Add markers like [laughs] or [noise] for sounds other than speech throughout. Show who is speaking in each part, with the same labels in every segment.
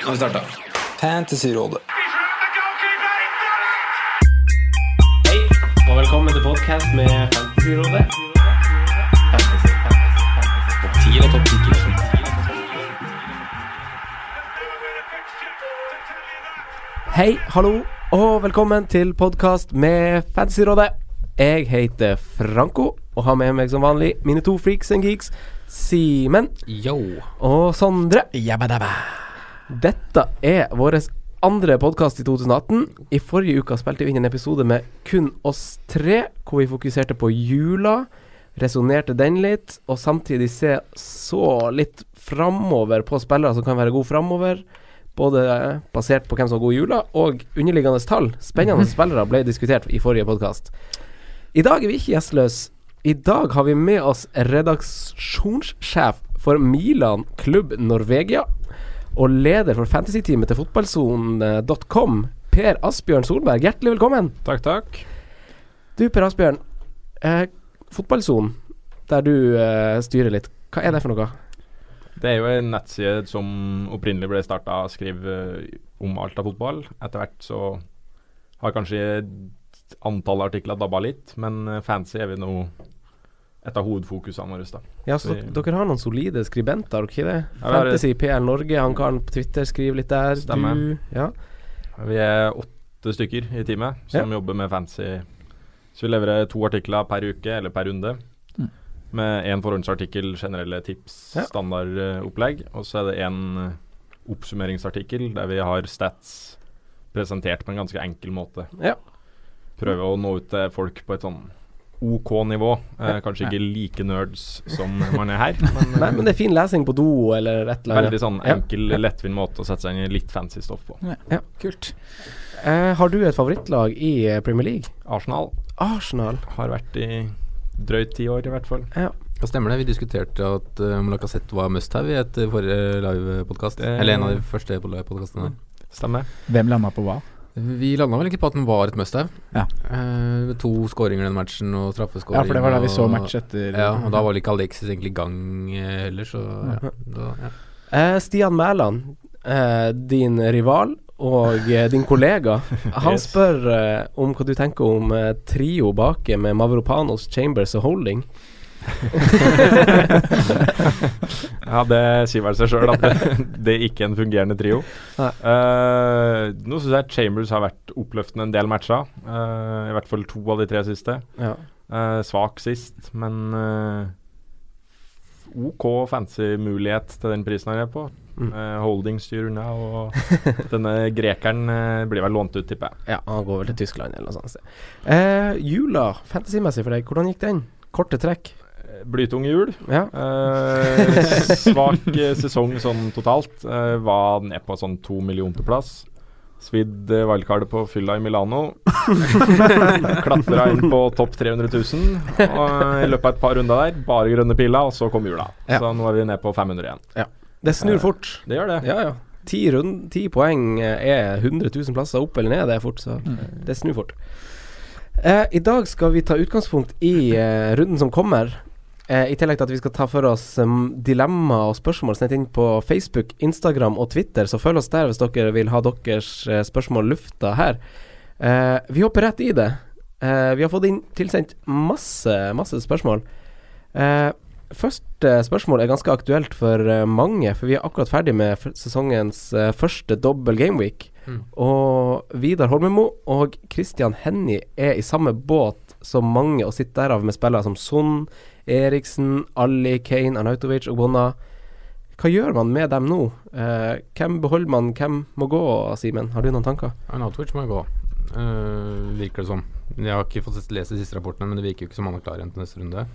Speaker 1: Nå har vi starta. Fantasyrådet.
Speaker 2: Hei, og velkommen til podcast med Fantasyrådet. Fantasy, fantasy, fantasy. Topp 10 og topp 10 Hei, hallo, og velkommen til podcast med Fantasyrådet. Jeg heter Franco, og har med meg som vanlig mine to freaks and geeks, Simen
Speaker 1: Yo.
Speaker 2: og Sondre. Dette er vår andre podkast i 2018. I forrige uke spilte vi inn en episode med kun oss tre, hvor vi fokuserte på jula. Resonnerte den litt, og samtidig se så litt framover på spillere som kan være gode framover. Både basert på hvem som har god jula, og underliggende tall. Spennende [laughs] spillere ble diskutert i forrige podkast. I dag er vi ikke gjestløse. I dag har vi med oss redaksjonssjef for Milan klubb Norvegia og leder for fantasyteamet til fotballsonen.com, Per Asbjørn Solberg. Hjertelig velkommen.
Speaker 3: Takk, takk.
Speaker 2: Du, Per Asbjørn. Eh, Fotballsonen, der du eh, styrer litt, hva er det for noe?
Speaker 3: Det er jo en nettside som opprinnelig ble starta å skriv eh, om alt av fotball. Etter hvert så har kanskje antallet artikler dabba litt, men eh, fancy er vi nå et av hovedfokusene våre. da.
Speaker 2: Ja, så
Speaker 3: Vi-
Speaker 2: dere har noen solide skribenter, har dere ikke det?
Speaker 3: Ja,
Speaker 2: Fantasy PL Norge, han karen på Twitter skriver litt der.
Speaker 3: Stemmer.
Speaker 2: Du, ja.
Speaker 3: Vi er åtte stykker i teamet som jobber med fancy. Så vi leverer to artikler per uke eller per runde.
Speaker 4: Mm.
Speaker 3: Med én forhåndsartikkel, generelle tips,
Speaker 2: Ja.
Speaker 3: standardopplegg. Og så er det én oppsummeringsartikkel der vi har stats presentert på en ganske enkel måte.
Speaker 2: Ja.
Speaker 3: Prøve å nå ut til folk på et sånn OK nivå. Eh,
Speaker 2: Ja.
Speaker 3: kanskje ikke like nerds som man er her, [laughs] men,
Speaker 2: Nei, men det er fin lesing på do eller et eller annet.
Speaker 3: veldig sånn
Speaker 2: Ja.
Speaker 3: enkel, lettvint måte å sette seg inn i litt fancy stoff på.
Speaker 2: Ja.
Speaker 4: Kult.
Speaker 2: Eh, har du et favorittlag i eh, Premier League?
Speaker 3: Arsenal
Speaker 2: Arsenal.
Speaker 3: har vært i drøyt ti år, i hvert fall.
Speaker 2: Ja.
Speaker 5: Ja, stemmer det. Vi diskuterte at uh, om Lacassette var must have i et forrige livepodkast.
Speaker 3: Det-
Speaker 5: Eller en av de første livepodkastene.
Speaker 3: Stemmer.
Speaker 4: Hvem landa på hva?
Speaker 5: Vi landa vel egentlig på at den var et must have.
Speaker 4: Ja.
Speaker 5: Eh, to skåringer den matchen og straffeskåring.
Speaker 4: Ja, for det var da vi så match etter
Speaker 5: Ja, og da var vel ikke Alexis egentlig i gang eh, heller, så ja. Da, ja.
Speaker 2: Eh, Stian Mæland, eh, din rival og eh, din kollega, [laughs] han
Speaker 3: Yes.
Speaker 2: spør eh, om hva du tenker om eh, trio baki med Mavropanos, Chambers og Holding. [laughs]
Speaker 3: Ja, det sier vel seg sjøl at det, det er ikke en fungerende trio. Eh, nå syns jeg Chambers har vært oppløftende en del matcher. Uh, I hvert fall to av de tre siste.
Speaker 2: Ja.
Speaker 3: Uh, svak sist, men OK fancy mulighet til den prisen han er på.
Speaker 2: Mm.
Speaker 3: Uh, holding styrer unna, og [laughs] denne grekeren uh, blir vel lånt ut, tipper jeg.
Speaker 2: ja, han går vel til Tyskland eller noe sånt. Uh, jula, fantasymessig for deg, hvordan gikk den? Korte trekk?
Speaker 3: Eh, hjul. jul.
Speaker 2: Ja.
Speaker 3: Eh, [laughs] svak eh, sesong sånn totalt. Eh, var ned på sånn to millioner plass. Svidd uh, wildcardet på fylla i Milano. [laughs] Klatra inn på topp 300 000. Og eh, I løpet av et par runder der, bare grønne piler, og så kom jula.
Speaker 2: Ja.
Speaker 3: Så nå er vi ned på 500 igjen.
Speaker 2: Det snur
Speaker 3: Eh,
Speaker 2: fort.
Speaker 3: Det gjør det.
Speaker 2: Ja, ja. Ti, rund, ti poeng eh, er 100 000 plasser opp eller ned, det er fort, så det snur fort. Eh, I dag skal vi ta utgangspunkt i eh, runden som kommer. Eh, I tillegg til at vi skal ta for oss um, dilemma og spørsmål sendt inn på Facebook, Instagram og Twitter, så følg oss der hvis dere vil ha deres eh, spørsmål lufta her. Eh, vi hopper rett i det. Eh, vi har fått inn tilsendt masse, masse spørsmål. Eh, første spørsmål er ganske aktuelt for eh, mange, for vi er akkurat ferdig med sesongens første dobbel gameweek.
Speaker 5: Mm.
Speaker 2: Og Vidar Holmemo og Christian Hennie er i samme båt som mange, og sitter derav med spillere som Son, Eriksen, Ali, Kane, Arnautovic og Bonna. Hva gjør man med dem nå? Eh, hvem beholder man, hvem må gå, Simen? Har du noen tanker?
Speaker 5: Arnautovic må gå, uh, virker det som. Jeg har ikke fått lest de siste rapportene, men det virker jo ikke som han er klar igjen til neste runde.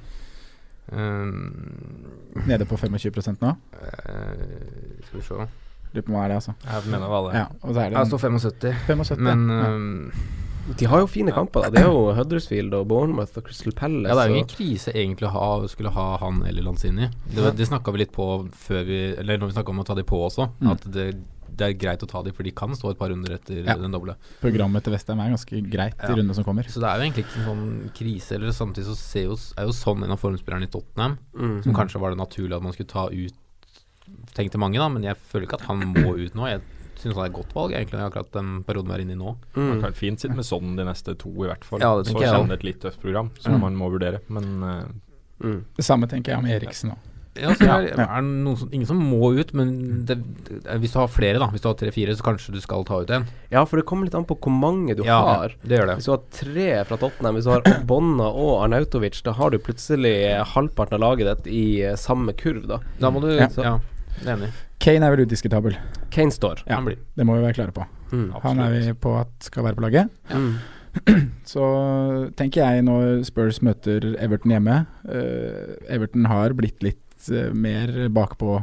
Speaker 5: Eh,
Speaker 4: Nede på 25 nå?
Speaker 5: Uh, skal vi se
Speaker 4: Lurer på hva er det, altså.
Speaker 3: Jeg mener hva det
Speaker 4: Ja, og så er det
Speaker 5: Jeg står 75,
Speaker 4: 75.
Speaker 5: men
Speaker 4: ja.
Speaker 2: De har jo fine kamper, da. Det er jo Huddersfield og Bournemouth og Crystal Palace.
Speaker 5: Ja, det er jo ingen krise egentlig å ha, skulle ha han eller Lanzini. Det, det snakka vi litt på før vi Eller når vi snakka om å ta de på også,
Speaker 4: Mm.
Speaker 5: at det, det er greit å ta de, for de kan stå et par runder etter
Speaker 4: Ja.
Speaker 5: den doble.
Speaker 4: Programmet til Westham er ganske greit
Speaker 5: Ja.
Speaker 4: i rundene som kommer.
Speaker 5: Så det er jo egentlig ikke en sånn krise. Eller samtidig så ser jo, er jo sånn en av formspillerne i Tottenham,
Speaker 2: mm.
Speaker 5: som kanskje var det naturlig at man skulle ta ut tenkte mange, da, men jeg føler ikke at han må ut nå. Jeg syns han er et godt valg, egentlig, akkurat den perioden vi er inne i nå.
Speaker 3: Man
Speaker 2: Mm.
Speaker 3: kan fint sitte med sånn de neste to, i hvert fall.
Speaker 5: Ja, det
Speaker 3: så det et litt tøft program som
Speaker 4: Mm.
Speaker 3: man må vurdere. Men uh,
Speaker 2: Mm.
Speaker 4: Det samme tenker jeg om Eriksen òg.
Speaker 5: Ja, så er, er noen som, ingen som må ut, men det, det, hvis du har flere, da, hvis du har tre-fire, så kanskje du skal ta ut en.
Speaker 2: Ja, for det kommer litt an på hvor mange du
Speaker 5: Ja,
Speaker 2: har.
Speaker 5: det gjør det.
Speaker 2: Hvis du har tre fra Tottenham, hvis du har Bonna og Arnautovic, da har du plutselig halvparten av laget ditt i eh, samme kurv, da.
Speaker 5: Da må du
Speaker 4: Ja.
Speaker 5: Ja, det er enig.
Speaker 4: Kane er vel udiskutabel.
Speaker 2: Kane står.
Speaker 4: Ja,
Speaker 5: Han blir.
Speaker 4: det må vi være klare på.
Speaker 2: Mm.
Speaker 4: Han er vi på at skal være på laget.
Speaker 2: Ja. [clears throat]
Speaker 4: Så tenker jeg når Spurs møter Everton hjemme uh, Everton har blitt litt uh, mer bakpå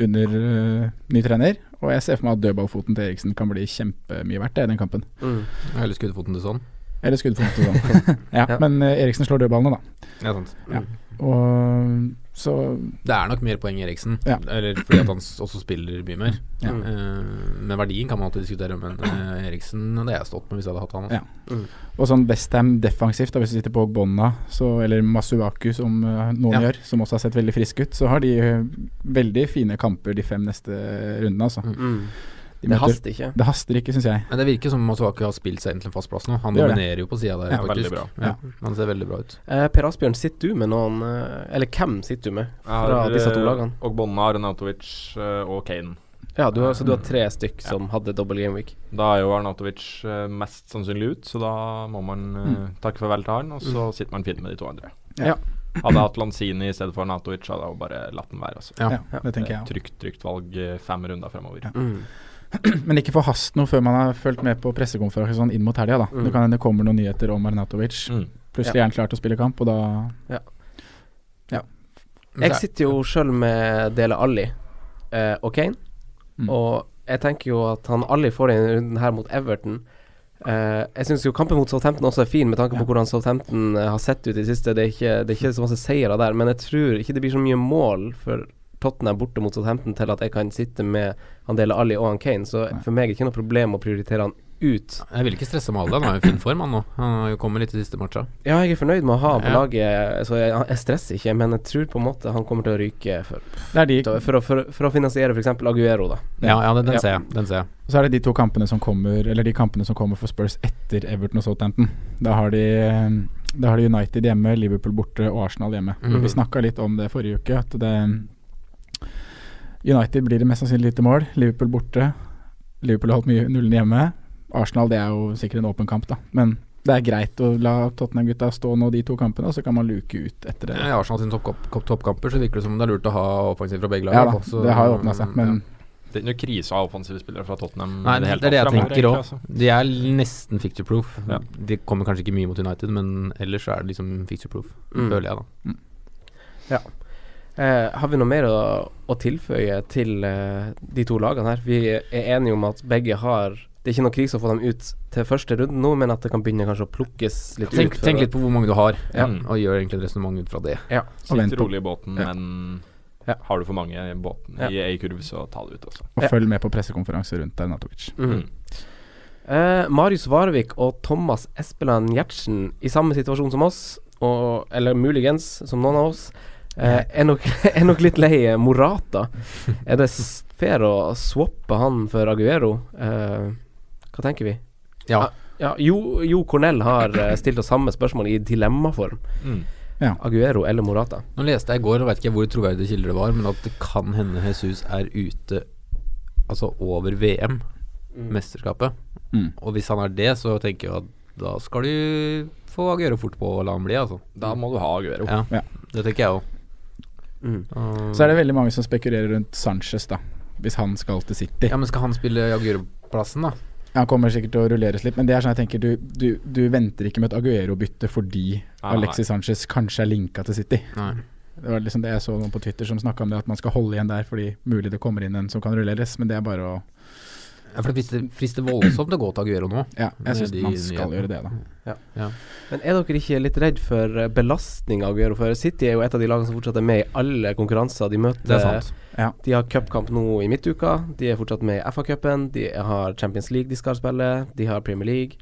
Speaker 4: under uh, ny trener. Og jeg ser for meg at dødballfoten til Eriksen kan bli kjempemye verdt det, i den kampen.
Speaker 2: Mm.
Speaker 5: Eller skuddfoten til sånn.
Speaker 4: Eller skuddfoten til sånn. ja,
Speaker 2: Ja.
Speaker 4: men Eriksen slår dødballene, da.
Speaker 5: Ja, sant.
Speaker 4: Ja. Og så
Speaker 5: Det er nok mer poeng i Eriksen,
Speaker 4: Ja.
Speaker 5: eller fordi at han også spiller mye mer.
Speaker 4: Ja.
Speaker 5: Uh, men verdien kan man alltid diskutere, men uh, Eriksen det er jeg stått med hvis jeg hadde hatt han.
Speaker 4: Ja. Mm. Og sånn Westham defensivt, da, hvis du sitter på Bonna, så, eller Masuaku, som uh, noen
Speaker 5: Ja.
Speaker 4: gjør, som også har sett veldig frisk ut, så har de veldig fine kamper de fem neste rundene, altså.
Speaker 5: Mm.
Speaker 2: Mm.
Speaker 4: De
Speaker 2: Det haster ikke.
Speaker 4: Det haster ikke, syns jeg.
Speaker 5: Men det virker som Masuaku har spilt seg inn til en fast plass nå. Han dominerer jo på sida der,
Speaker 4: Ja,
Speaker 5: faktisk.
Speaker 3: bra.
Speaker 5: Ja, han ser veldig bra ut.
Speaker 2: Eh, per Asbjørn, sitter du med noen eh, Eller hvem sitter du med fra
Speaker 3: jeg
Speaker 2: disse to
Speaker 3: eh,
Speaker 2: lagene?
Speaker 3: Ogbonna, Arnautovic eh, og Kane.
Speaker 2: Ja, du har, så du har tre stykk som hadde double game week.
Speaker 3: Da er jo Arnautovic eh, mest sannsynlig ut, så da må man mm. takke farvel til han, og så sitter man fint med de to andre.
Speaker 4: Ja.
Speaker 3: Hadde jeg hatt Lanzini i stedet for Arnautovic, hadde jeg bare latt den være. Altså.
Speaker 5: Ja.
Speaker 4: Ja, det tenker jeg.
Speaker 3: Trygt, trygt valg eh, fem runder fremover.
Speaker 4: Ja.
Speaker 2: Mm. [clears throat]
Speaker 4: Men ikke forhast noe før man har fulgt med på pressekonferanse sånn inn mot helga, da.
Speaker 2: Mm.
Speaker 4: Det kan hende det kommer noen nyheter om Arnatovic.
Speaker 3: Mm.
Speaker 4: Plutselig er han klar til å spille kamp, og da
Speaker 2: Jeg sitter jo sjøl med Dele Alli eh, og Kane,
Speaker 4: Mm.
Speaker 2: og jeg tenker jo at han Alli får den runden her mot Everton. Eh, jeg syns jo kampen mot Southampton også er fin, med tanke på
Speaker 4: Ja.
Speaker 2: hvordan Southampton eh, har sett ut i det siste. Det er, ikke, det er ikke så masse seire der, men jeg tror ikke det blir så mye mål for Tottenham borte mot Southampton til at jeg kan sitte med Andele Ali og han Kane, så
Speaker 4: Nei.
Speaker 2: for meg er det ikke noe problem å prioritere han ut.
Speaker 5: Jeg vil ikke stresse med alle. Han er jo i fin form, han nå. Han har jo kommet litt i siste matcha.
Speaker 2: Ja, jeg er fornøyd med å ha han på
Speaker 5: Ja.
Speaker 2: laget, så jeg, jeg stresser ikke, men jeg tror på en måte han kommer til å ryke for,
Speaker 4: de
Speaker 2: for, å, for, for å finansiere f.eks. Aguero, da.
Speaker 5: Ja, ja den, den
Speaker 2: Ja.
Speaker 5: ser jeg. Den ser jeg.
Speaker 4: Så er det de to kampene som kommer Eller de kampene som kommer for Spurs etter Everton og Southampton. Da har de Da har de United hjemme, Liverpool borte og Arsenal hjemme.
Speaker 5: Mhm.
Speaker 4: Vi snakka litt om det forrige uke, at det United blir det mest sannsynlig lite mål. Liverpool borte. Liverpool har holdt mye nullen hjemme. Arsenal det er jo sikkert en åpen kamp, da. Men det er greit å la Tottenham-gutta stå nå de to kampene, og så kan man luke ut etter det.
Speaker 5: I Arsenal sine toppkamp- toppkamper så virker det som det er lurt å ha offensiv fra begge lag.
Speaker 4: Ja da,
Speaker 5: så-
Speaker 4: det har jo åpna seg, men
Speaker 3: Det er ikke noe krise å ha offensive spillere fra Tottenham.
Speaker 5: Nei, det, er det jeg tenker òg. De er nesten picture proof.
Speaker 3: Ja.
Speaker 5: De kommer kanskje ikke mye mot United, men ellers er det liksom picture proof,
Speaker 2: Mm.
Speaker 5: føler jeg, da.
Speaker 2: Eh, har vi noe mer å, å tilføye til eh, de to lagene her? Vi er enige om at begge har Det er ikke noe krise å få dem ut til første runde nå, men at det kan begynne kanskje å plukkes litt
Speaker 5: Tenk,
Speaker 2: ut.
Speaker 5: tenk litt på hvor mange du har,
Speaker 3: Ja.
Speaker 5: og gjør egentlig et resonnement ut fra det.
Speaker 2: Ja.
Speaker 3: Sitt rolig i båten,
Speaker 2: Ja.
Speaker 3: men
Speaker 2: Ja.
Speaker 3: har du for mange i båten
Speaker 2: Ja.
Speaker 3: i ei kurv, så ta det ut også.
Speaker 4: Og
Speaker 2: Ja.
Speaker 4: følg med på pressekonferanse rundt Arnautovic.
Speaker 2: mm. Eh, Marius Varvik og Thomas Espeland Gjertsen i samme situasjon som oss, og, eller muligens som noen av oss, eh, er, nok, [laughs] er nok litt lei Morata. er det fair å swappe han for Aguero? Eh, hva tenker vi?
Speaker 5: Ja.
Speaker 2: Ah, ja jo, jo Cornell har eh, stilt oss samme spørsmål i dilemmaform.
Speaker 3: Mm.
Speaker 2: Aguero eller Morata?
Speaker 5: Nå leste jeg i går, og vet ikke hvor troverdige kilder det var, men at det kan hende Jesus er ute Altså over VM, mesterskapet.
Speaker 4: Mm.
Speaker 5: Og hvis han er det, så tenker jeg at da skal du få Aguero fort på og la han bli, altså.
Speaker 3: Da må du ha Aguero.
Speaker 5: Ja,
Speaker 4: Ja.
Speaker 5: det tenker jeg òg.
Speaker 2: Mm.
Speaker 4: Så er det veldig mange som spekulerer rundt Sanchez, da. Hvis han skal til City.
Speaker 5: Ja, men skal han spille Aguero-plassen, da?
Speaker 4: Han kommer sikkert til å rulleres litt, men det er sånn jeg tenker du, du, du venter ikke med et Aguero-bytte fordi
Speaker 3: Ah, nei.
Speaker 4: Alexis Sanchez kanskje er linka til City.
Speaker 5: Nei.
Speaker 4: Det var liksom det jeg så noen på Twitter som snakka om det, at man skal holde igjen der fordi mulig det kommer inn en som kan rulleres, men det er bare å
Speaker 5: Ja, for det frister, frister voldsomt å gå til Aguero nå.
Speaker 4: Ja, jeg syns man skal
Speaker 5: nye.
Speaker 4: gjøre det, da.
Speaker 2: Men er dere ikke litt redd for belastning av Aguero? For City er jo et av de lagene som fortsatt er med i alle konkurranser. De møter
Speaker 5: Det er sant.
Speaker 2: De har cupkamp nå i midtuka. De er fortsatt med i FA-cupen. De har Champions League de skal spille. De har Premier League.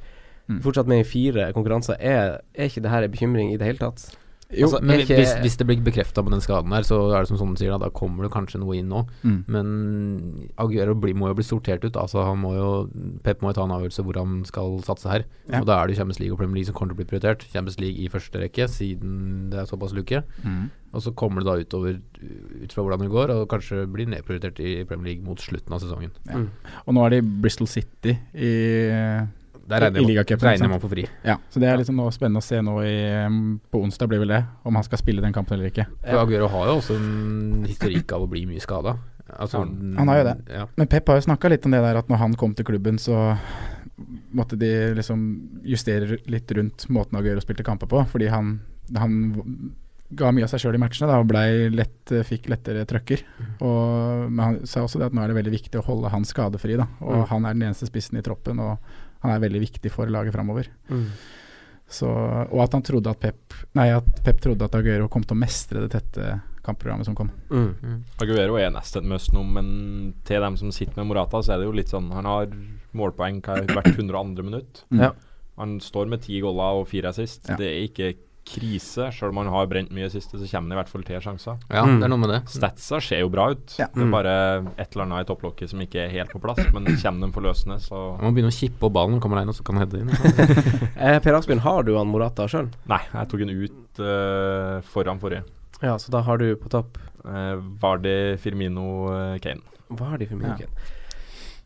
Speaker 4: Mm.
Speaker 2: Fortsatt med i fire konkurranser. Er, er ikke det her en bekymring i det hele tatt?
Speaker 4: Jo,
Speaker 5: altså, men
Speaker 2: ikke-
Speaker 5: hvis, hvis det blir bekrefta med den skaden her, så er det som sånn sier, da, da kommer det kanskje noe inn nå.
Speaker 4: Mm.
Speaker 5: Men Aguero blir, må jo bli sortert ut. Altså han må jo Pep må jo ta en avgjørelse hvor han skal satse her.
Speaker 4: Ja.
Speaker 5: Og Da er det Champions League og Premier League som kommer til å bli prioritert. Champions League i første rekke, siden det er såpass luke.
Speaker 4: Mm.
Speaker 5: Og så kommer det da utover ut fra hvordan det går, og kanskje blir nedprioritert i Premier League mot slutten av sesongen.
Speaker 4: Ja. Og nå er det Bristol City i
Speaker 5: Der
Speaker 4: I
Speaker 5: regner, man-
Speaker 4: ligacupen,
Speaker 5: regner man for fri.
Speaker 4: Ja, så det er liksom nå spennende å se nå i, um, på onsdag, blir vel det, om han skal spille den kampen eller ikke.
Speaker 5: Ja. Aguero har jo også en historikk av å bli mye skada. Altså,
Speaker 4: Han har jo det.
Speaker 5: Ja.
Speaker 4: Men Pep har jo snakka litt om det der at når han kom til klubben, så måtte de liksom justere litt rundt måten Aguero spilte kamper på, fordi han, han ga mye av seg sjøl i matchene da, og lett, fikk lettere trøkker. Og, men han sa også det at nå er det veldig viktig å holde han skadefri, da. Og
Speaker 2: Mm.
Speaker 4: han er den eneste spissen i troppen, og han er veldig viktig for laget framover.
Speaker 2: Mm.
Speaker 4: Så, og at han trodde at Pep Nei, at Pep trodde at Aguero kom til å mestre det tette kampprogrammet som kom.
Speaker 2: Mm.
Speaker 3: Aguero er nesten et must nå, men til dem som sitter med Morata, så er det jo litt sånn Han har målpoeng hvert 102. minutt.
Speaker 4: Mm.
Speaker 2: Ja.
Speaker 3: Han står med ti goller og fire assist.
Speaker 4: Ja.
Speaker 3: Det er ikke krise. Selv om han har brent mye i siste, så kommer det i hvert fall til sjanser.
Speaker 5: ja,
Speaker 2: Mm.
Speaker 5: det er noe med det.
Speaker 3: Statsa ser jo bra ut.
Speaker 4: Ja.
Speaker 3: Det er
Speaker 2: Mm.
Speaker 3: bare et eller annet i topplokket som ikke er helt på plass. Men kommer de forløsende, så
Speaker 5: Man må begynne å kippe opp ballen, kommer inn, og så kan han heade inn. [laughs]
Speaker 2: Eh, per Asbjørn, har du han Morata sjøl?
Speaker 3: Nei, jeg tok han ut uh, foran forrige.
Speaker 2: Ja, så da har du på topp
Speaker 3: Eh, Vardi, Firmino, eh, Kane.
Speaker 2: Vardi, Firmino,
Speaker 4: Ja.
Speaker 2: Kane.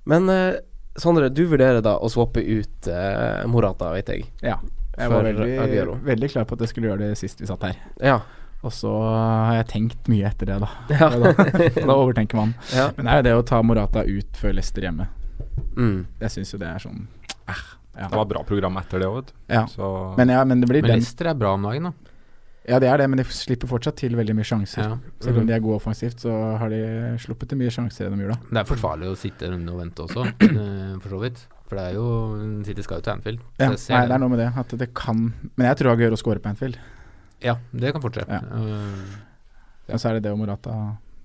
Speaker 2: Men eh, Sondre, du vurderer da å swappe ut eh, Morata, vet jeg.
Speaker 4: Ja. Jeg var veldig, veldig klar på at jeg skulle gjøre det sist vi satt her.
Speaker 2: Ja.
Speaker 4: Og så har jeg tenkt mye etter det, da.
Speaker 2: Ja.
Speaker 4: Da, da overtenker man. [laughs]
Speaker 2: ja.
Speaker 4: Men det er jo det å ta Morata ut før Leicester hjemme.
Speaker 2: Mm.
Speaker 4: Jeg syns jo det er sånn eh, ja.
Speaker 3: Det var bra program etter det òg, vet du.
Speaker 4: Ja.
Speaker 3: Så
Speaker 4: Men, ja, men det blir
Speaker 5: Men Lester er bra om dagen, da.
Speaker 4: Ja, det er det, men de slipper fortsatt til veldig mye sjanser.
Speaker 5: Ja.
Speaker 4: Selv om de er gode offensivt, så har de sluppet til mye sjanser gjennom da.
Speaker 5: Det er forsvarlig å sitte og vente også, [clears throat] eh, for så vidt. For det er jo City skal jo til Anfield.
Speaker 4: Ja,
Speaker 5: ser
Speaker 4: nei, det er noe med det. At det kan Men jeg tror Aguero scorer på Anfield.
Speaker 5: Ja, det kan fortsette.
Speaker 4: Ja.
Speaker 5: Eh,
Speaker 4: Og så er det det og Morata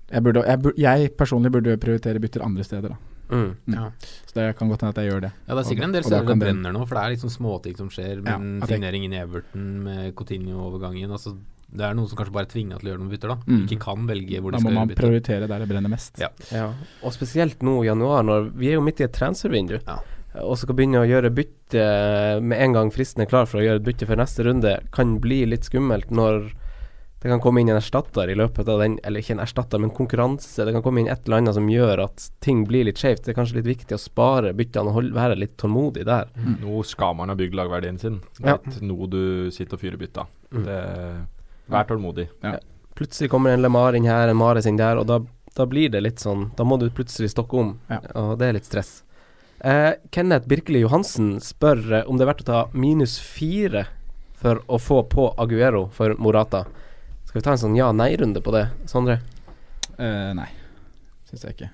Speaker 4: jeg, burde, jeg, jeg personlig burde prioritere bytter andre steder, da.
Speaker 2: Mm.
Speaker 4: Mm.
Speaker 5: ja.
Speaker 4: Så det kan godt hende at jeg gjør det.
Speaker 5: ja, det er sikkert en del
Speaker 4: som
Speaker 5: steder det brenner nå, for det er liksom småting som skjer.
Speaker 4: Ja,
Speaker 5: Men signeringen i Everton med Coutinho-overgangen altså, Det er noen som kanskje bare er tvinga til å gjøre noen bytter, da.
Speaker 4: Mm.
Speaker 5: Ikke kan velge hvor de
Speaker 4: må
Speaker 5: skal
Speaker 4: man
Speaker 5: gjøre bytter.
Speaker 4: prioritere der det brenner mest.
Speaker 5: Ja.
Speaker 2: Ja, og spesielt nå i januar, når vi er jo midt i et transfervindu,
Speaker 5: Ja.
Speaker 2: og skal begynne å gjøre bytte med en gang fristen er klar for å gjøre et bytte for neste runde, kan bli litt skummelt når det kan komme inn en erstatter i løpet av den, eller ikke en erstatter, men konkurranse. Det kan komme inn et eller annet som gjør at ting blir litt skjevt. Det er kanskje litt viktig å spare byttene og holde, være litt tålmodig der.
Speaker 3: nå skal man ha bygd lagverdien sin. Det
Speaker 2: Ja.
Speaker 3: er ikke nå du sitter og fyrer bytta.
Speaker 2: Mm.
Speaker 3: Det, vær tålmodig.
Speaker 2: Plutselig kommer en Lemar inn her, en Mares inn der, og da, da blir det litt sånn Da må du plutselig stokke om,
Speaker 4: Ja.
Speaker 2: og det er litt stress. Eh, Kenneth Birkeli Johansen spør eh, om det er verdt å ta minus fire for å få på Aguero for Morata. Skal vi ta en sånn ja-nei-runde på det, Sondre?
Speaker 4: Uh, nei, syns jeg ikke.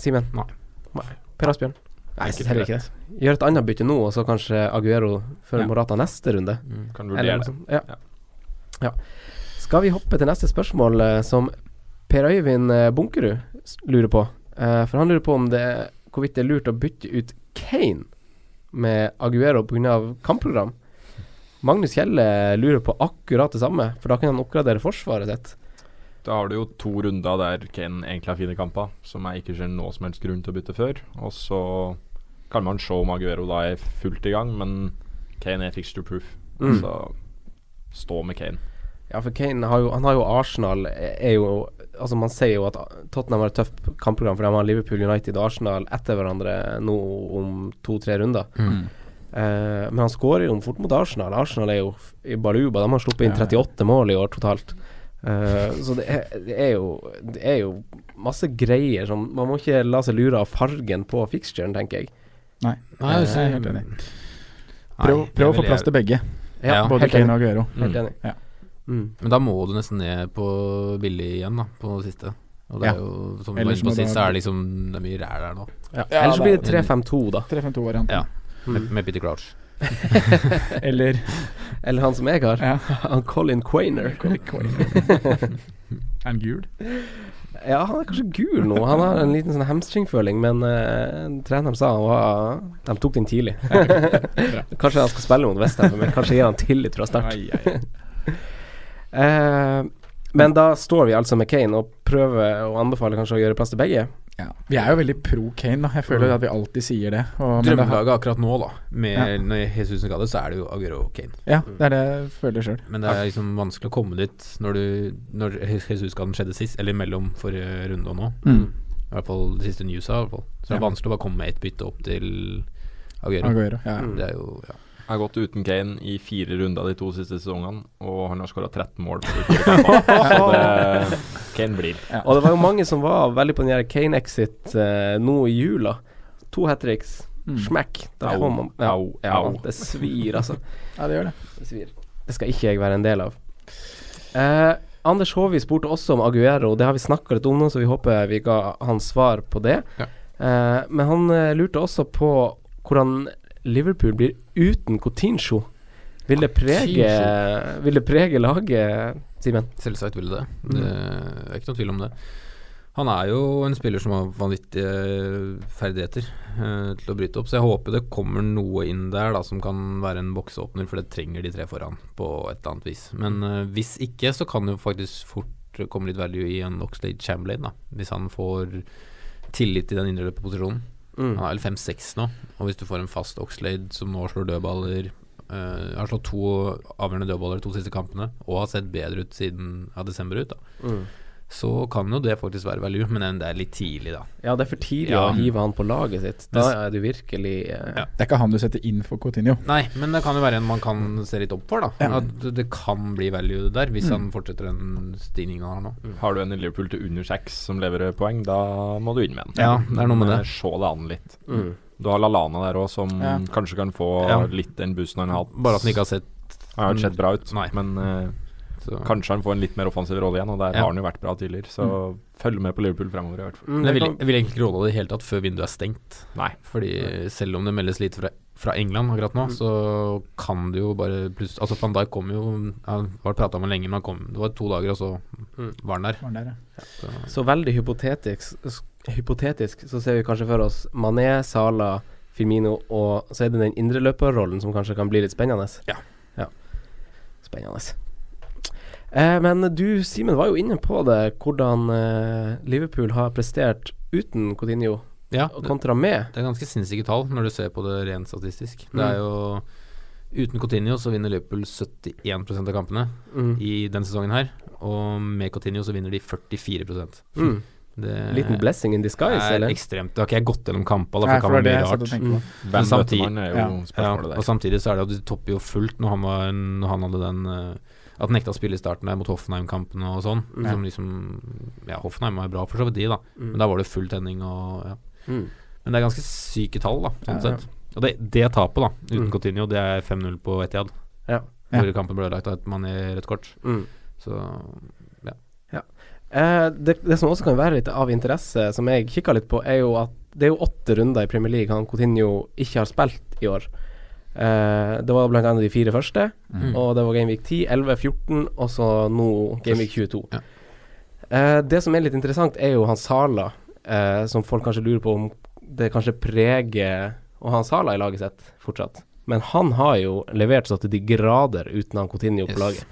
Speaker 2: Simen?
Speaker 5: Nei.
Speaker 2: Per Asbjørn? Nei, jeg heller ikke det. Gjør et annet bytte nå, og så kanskje Aguero før
Speaker 4: Ja.
Speaker 2: Morata neste runde.
Speaker 5: Mm.
Speaker 3: Kan vurdere det.
Speaker 2: Ja.
Speaker 3: Ja.
Speaker 2: ja. Skal vi hoppe til neste spørsmål, eh, som Per Øyvind eh, Bunkerud lurer på? Eh, for han lurer på om det hvorvidt det er lurt å bytte ut Kane med Aguero pga. kampprogram. Magnus Kjelle lurer på akkurat det samme, for da kan han oppgradere forsvaret sitt.
Speaker 3: Da har du jo to runder der Kane egentlig har fine kamper, som jeg ikke ser noe som helst grunn til å bytte før. Og så kan man se om Aguero da er fullt i gang, men Kane er fixture proof.
Speaker 2: Mm.
Speaker 3: Så stå med Kane.
Speaker 2: Ja, for Kane har jo, han har jo Arsenal er jo Altså Man sier jo at Tottenham har et tøft kampprogram, for de har Liverpool, United og Arsenal etter hverandre nå om to-tre runder.
Speaker 5: Mm.
Speaker 2: Eh, men han skårer jo fort mot Arsenal. Arsenal er jo i baluba. De har sluppet inn
Speaker 4: Ja, ja.
Speaker 2: 38 mål i år totalt. Uh, så det er, det, er jo, det er jo masse greier som Man må ikke la seg lure av fargen på fixturen, tenker jeg.
Speaker 4: Nei,
Speaker 5: Nei,
Speaker 4: jeg er helt enig. Prøv, prøv å få plass til begge,
Speaker 5: Ja,
Speaker 4: både Kane og Aguero.
Speaker 2: Helt
Speaker 3: Mm.
Speaker 2: enig.
Speaker 4: Ja.
Speaker 2: Mm.
Speaker 5: Men da må du nesten ned på billig igjen, da, på det siste. Og det
Speaker 4: Ja.
Speaker 5: er jo, som var
Speaker 4: Ellers
Speaker 5: inne på
Speaker 4: må
Speaker 5: sist, så er det liksom Det er mye ræl der nå.
Speaker 2: Ja.
Speaker 4: Ja,
Speaker 2: Ellers
Speaker 4: det
Speaker 2: blir det 3-5-2, da.
Speaker 4: 3-5-2-varianten.
Speaker 5: Ja. Med,
Speaker 2: Mm.
Speaker 5: med Peter Crouch. [laughs]
Speaker 4: Eller
Speaker 2: Eller han som jeg har.
Speaker 4: ja.
Speaker 2: Han [laughs] Colin Quainer.
Speaker 4: Er han gul?
Speaker 2: Ja, han er kanskje gul nå. Han har en liten sånn hamstringføling, men uh, treneren sa han var De tok den tidlig. [laughs] kanskje han skal spille mot Westham, men kanskje gir han tillit fra start. Eh, men da står vi altså med Kane og prøver å anbefale kanskje å gjøre plass til begge.
Speaker 4: Ja. Vi er jo veldig pro Kane, da. Jeg føler
Speaker 2: Mm.
Speaker 4: at vi alltid sier det. Og, men det har,
Speaker 5: Drømmelaget akkurat nå, da, med
Speaker 4: Ja.
Speaker 5: når Jesus skadet, så er det jo Aguero og Kane.
Speaker 4: ja, det er det jeg føler sjøl.
Speaker 5: Men det er liksom vanskelig å komme dit når, du, når Jesus-skaden skjedde sist, eller mellom forrige runde og nå.
Speaker 4: Mm.
Speaker 5: I hvert fall de siste newsa. I hvert fall. Så det er
Speaker 4: Ja.
Speaker 5: vanskelig å bare komme med ett bytte opp til Aguero.
Speaker 4: Aguero. Ja.
Speaker 2: Mm.
Speaker 5: Det er jo ja.
Speaker 3: Har gått uten Kane i fire runder de to siste sesongene, og han har skåra 13 mål. [laughs] Så det, Kane blir.
Speaker 2: Og det var jo mange som var veldig på den her Kane-exit eh, nå i jula. To hat tricks.
Speaker 4: Mm.
Speaker 2: Smekk. Da
Speaker 3: Au,
Speaker 2: man ja,
Speaker 3: au,
Speaker 2: ja,
Speaker 3: au.
Speaker 2: det svir, altså. [laughs]
Speaker 4: ja, det gjør det.
Speaker 2: Det svir. Det skal ikke jeg være en del av. Eh, Anders Håvi spurte også om Aguero. Det har vi snakka litt om nå, så vi håper vi ga hans svar på det.
Speaker 5: Ja.
Speaker 2: Eh, men han eh, lurte også på hvordan Liverpool blir uten Coutinho. Vil det prege, vil det prege laget, Simen?
Speaker 5: Selvsagt vil det det.
Speaker 2: Mm.
Speaker 5: Det er ikke noe tvil om det. Han er jo en spiller som har vanvittige ferdigheter eh, til å bryte opp, så jeg håper det kommer noe inn der da som kan være en bokseåpner, for det trenger de tre foran på et eller annet vis. Men eh, hvis ikke, så kan det jo faktisk fort komme litt value i en Oxlade Chamberlain, da. Hvis han får tillit i den indre posisjonen.
Speaker 2: Mm.
Speaker 5: Han er vel 5-6 nå, og hvis du får en fast Oxlade som nå slår dødballer uh, Har slått to avgjørende dødballer de to siste kampene, og har sett bedre ut siden ja, desember ut, da.
Speaker 2: Mm.
Speaker 5: Så kan jo det faktisk være value, men det er litt tidlig, da.
Speaker 2: Ja, det er for tidlig
Speaker 5: Ja.
Speaker 2: å hive han på laget sitt. Da er du virkelig eh,
Speaker 5: Ja.
Speaker 4: Det er ikke han du setter inn for Coutinho.
Speaker 5: Nei, men det kan jo være en man kan se litt opp for, da.
Speaker 4: Ja.
Speaker 5: At det- kan bli value der, hvis
Speaker 4: Mm.
Speaker 5: han fortsetter den stigningen han har nå.
Speaker 3: Har du en i Liverpool til under seks som leverer poeng, da må du inn med den.
Speaker 5: Ja, det er noe med det.
Speaker 3: eh, Se det an litt.
Speaker 2: mm.
Speaker 3: Du har Lalana der òg, som
Speaker 4: Ja.
Speaker 3: kanskje kan få
Speaker 5: Ja.
Speaker 3: litt den boosten han har hatt.
Speaker 5: Bare at han ikke har sett
Speaker 3: Han har sett bra ut,
Speaker 5: Nei.
Speaker 3: men eh,
Speaker 5: så.
Speaker 3: kanskje han får en litt mer offensiv rolle igjen, og der
Speaker 5: Ja.
Speaker 3: har han jo vært bra tidligere. Så følg med på Liverpool fremover, i hvert fall.
Speaker 2: Mm,
Speaker 5: Men jeg vil, jeg vil egentlig ikke råde det i det hele tatt før vinduet er stengt.
Speaker 3: Nei.
Speaker 5: Fordi selv om det meldes lite fra, fra England akkurat nå,
Speaker 2: Mm.
Speaker 5: så kan det jo bare plutselig Altså Van Dijk kom jo Han har prata med lenge, men han kom Det var to dager, og så
Speaker 2: Mm.
Speaker 5: var han der.
Speaker 4: Var der, ja.
Speaker 5: Så,
Speaker 2: Så veldig hypotetisk, hypotetisk så ser vi kanskje for oss Mané, Sala, Firmino, og så er det den indreløperrollen som kanskje kan bli litt spennende.
Speaker 5: Ja.
Speaker 2: ja. Spennende. Eh, men du, Simen, var jo inne på det, hvordan eh, Liverpool har prestert uten Coutinho
Speaker 5: ja,
Speaker 2: kontra med.
Speaker 5: det er ganske sinnssyke tall når du ser på det rent statistisk. Det er
Speaker 2: Mm.
Speaker 5: jo Uten Coutinho så vinner Liverpool 71% av kampene
Speaker 2: Mm.
Speaker 5: i denne sesongen her, og med Coutinho så vinner de 44
Speaker 2: Mm.
Speaker 5: Det
Speaker 2: Liten blessing in disguise,
Speaker 5: er
Speaker 2: eller?
Speaker 5: ekstremt. Det har ikke jeg gått gjennom kampene, da, for
Speaker 4: Nei,
Speaker 5: det kan være mye rart.
Speaker 2: Mm.
Speaker 3: Hvem
Speaker 5: samtidig-
Speaker 4: ja.
Speaker 5: Ja, og samtidig så er det at de topper jo fullt når han, var, når han hadde den eh, At han nekta å spille i starten der mot Hoffenheim-kampene og sånn.
Speaker 2: Ja.
Speaker 5: Som liksom Ja, Hoffenheim var bra for så vidt, de, da.
Speaker 2: Mm.
Speaker 5: Men da var det full tenning og ja.
Speaker 2: Mm.
Speaker 5: Men det er ganske syke tall, da, sånn
Speaker 4: Ja, ja.
Speaker 5: sett. Og det, det tapet, da, uten
Speaker 2: Mm.
Speaker 5: Coutinho, det er 5-0 på Etiad.
Speaker 2: Ja.
Speaker 4: Ja.
Speaker 5: Hvor kampen ble lagt av et mann i rødt kort.
Speaker 2: Mm.
Speaker 5: Så
Speaker 2: Eh, det, det som også kan være litt av interesse, som jeg kikka litt på, er jo at det er jo åtte runder i Premier League han Coutinho ikke har spilt i år. Eh, det var annet de fire første,
Speaker 5: Mm.
Speaker 2: og det var Gameweek 10, 11, 14, og så nå Gameweek 22.
Speaker 5: Ja.
Speaker 2: Uh, det som er litt interessant, er jo han Sala, uh, som folk kanskje lurer på om det kanskje preger å ha han Sala i laget sitt fortsatt. Men han har jo levert så til de grader uten han Coutinho på
Speaker 5: Yes.
Speaker 2: laget.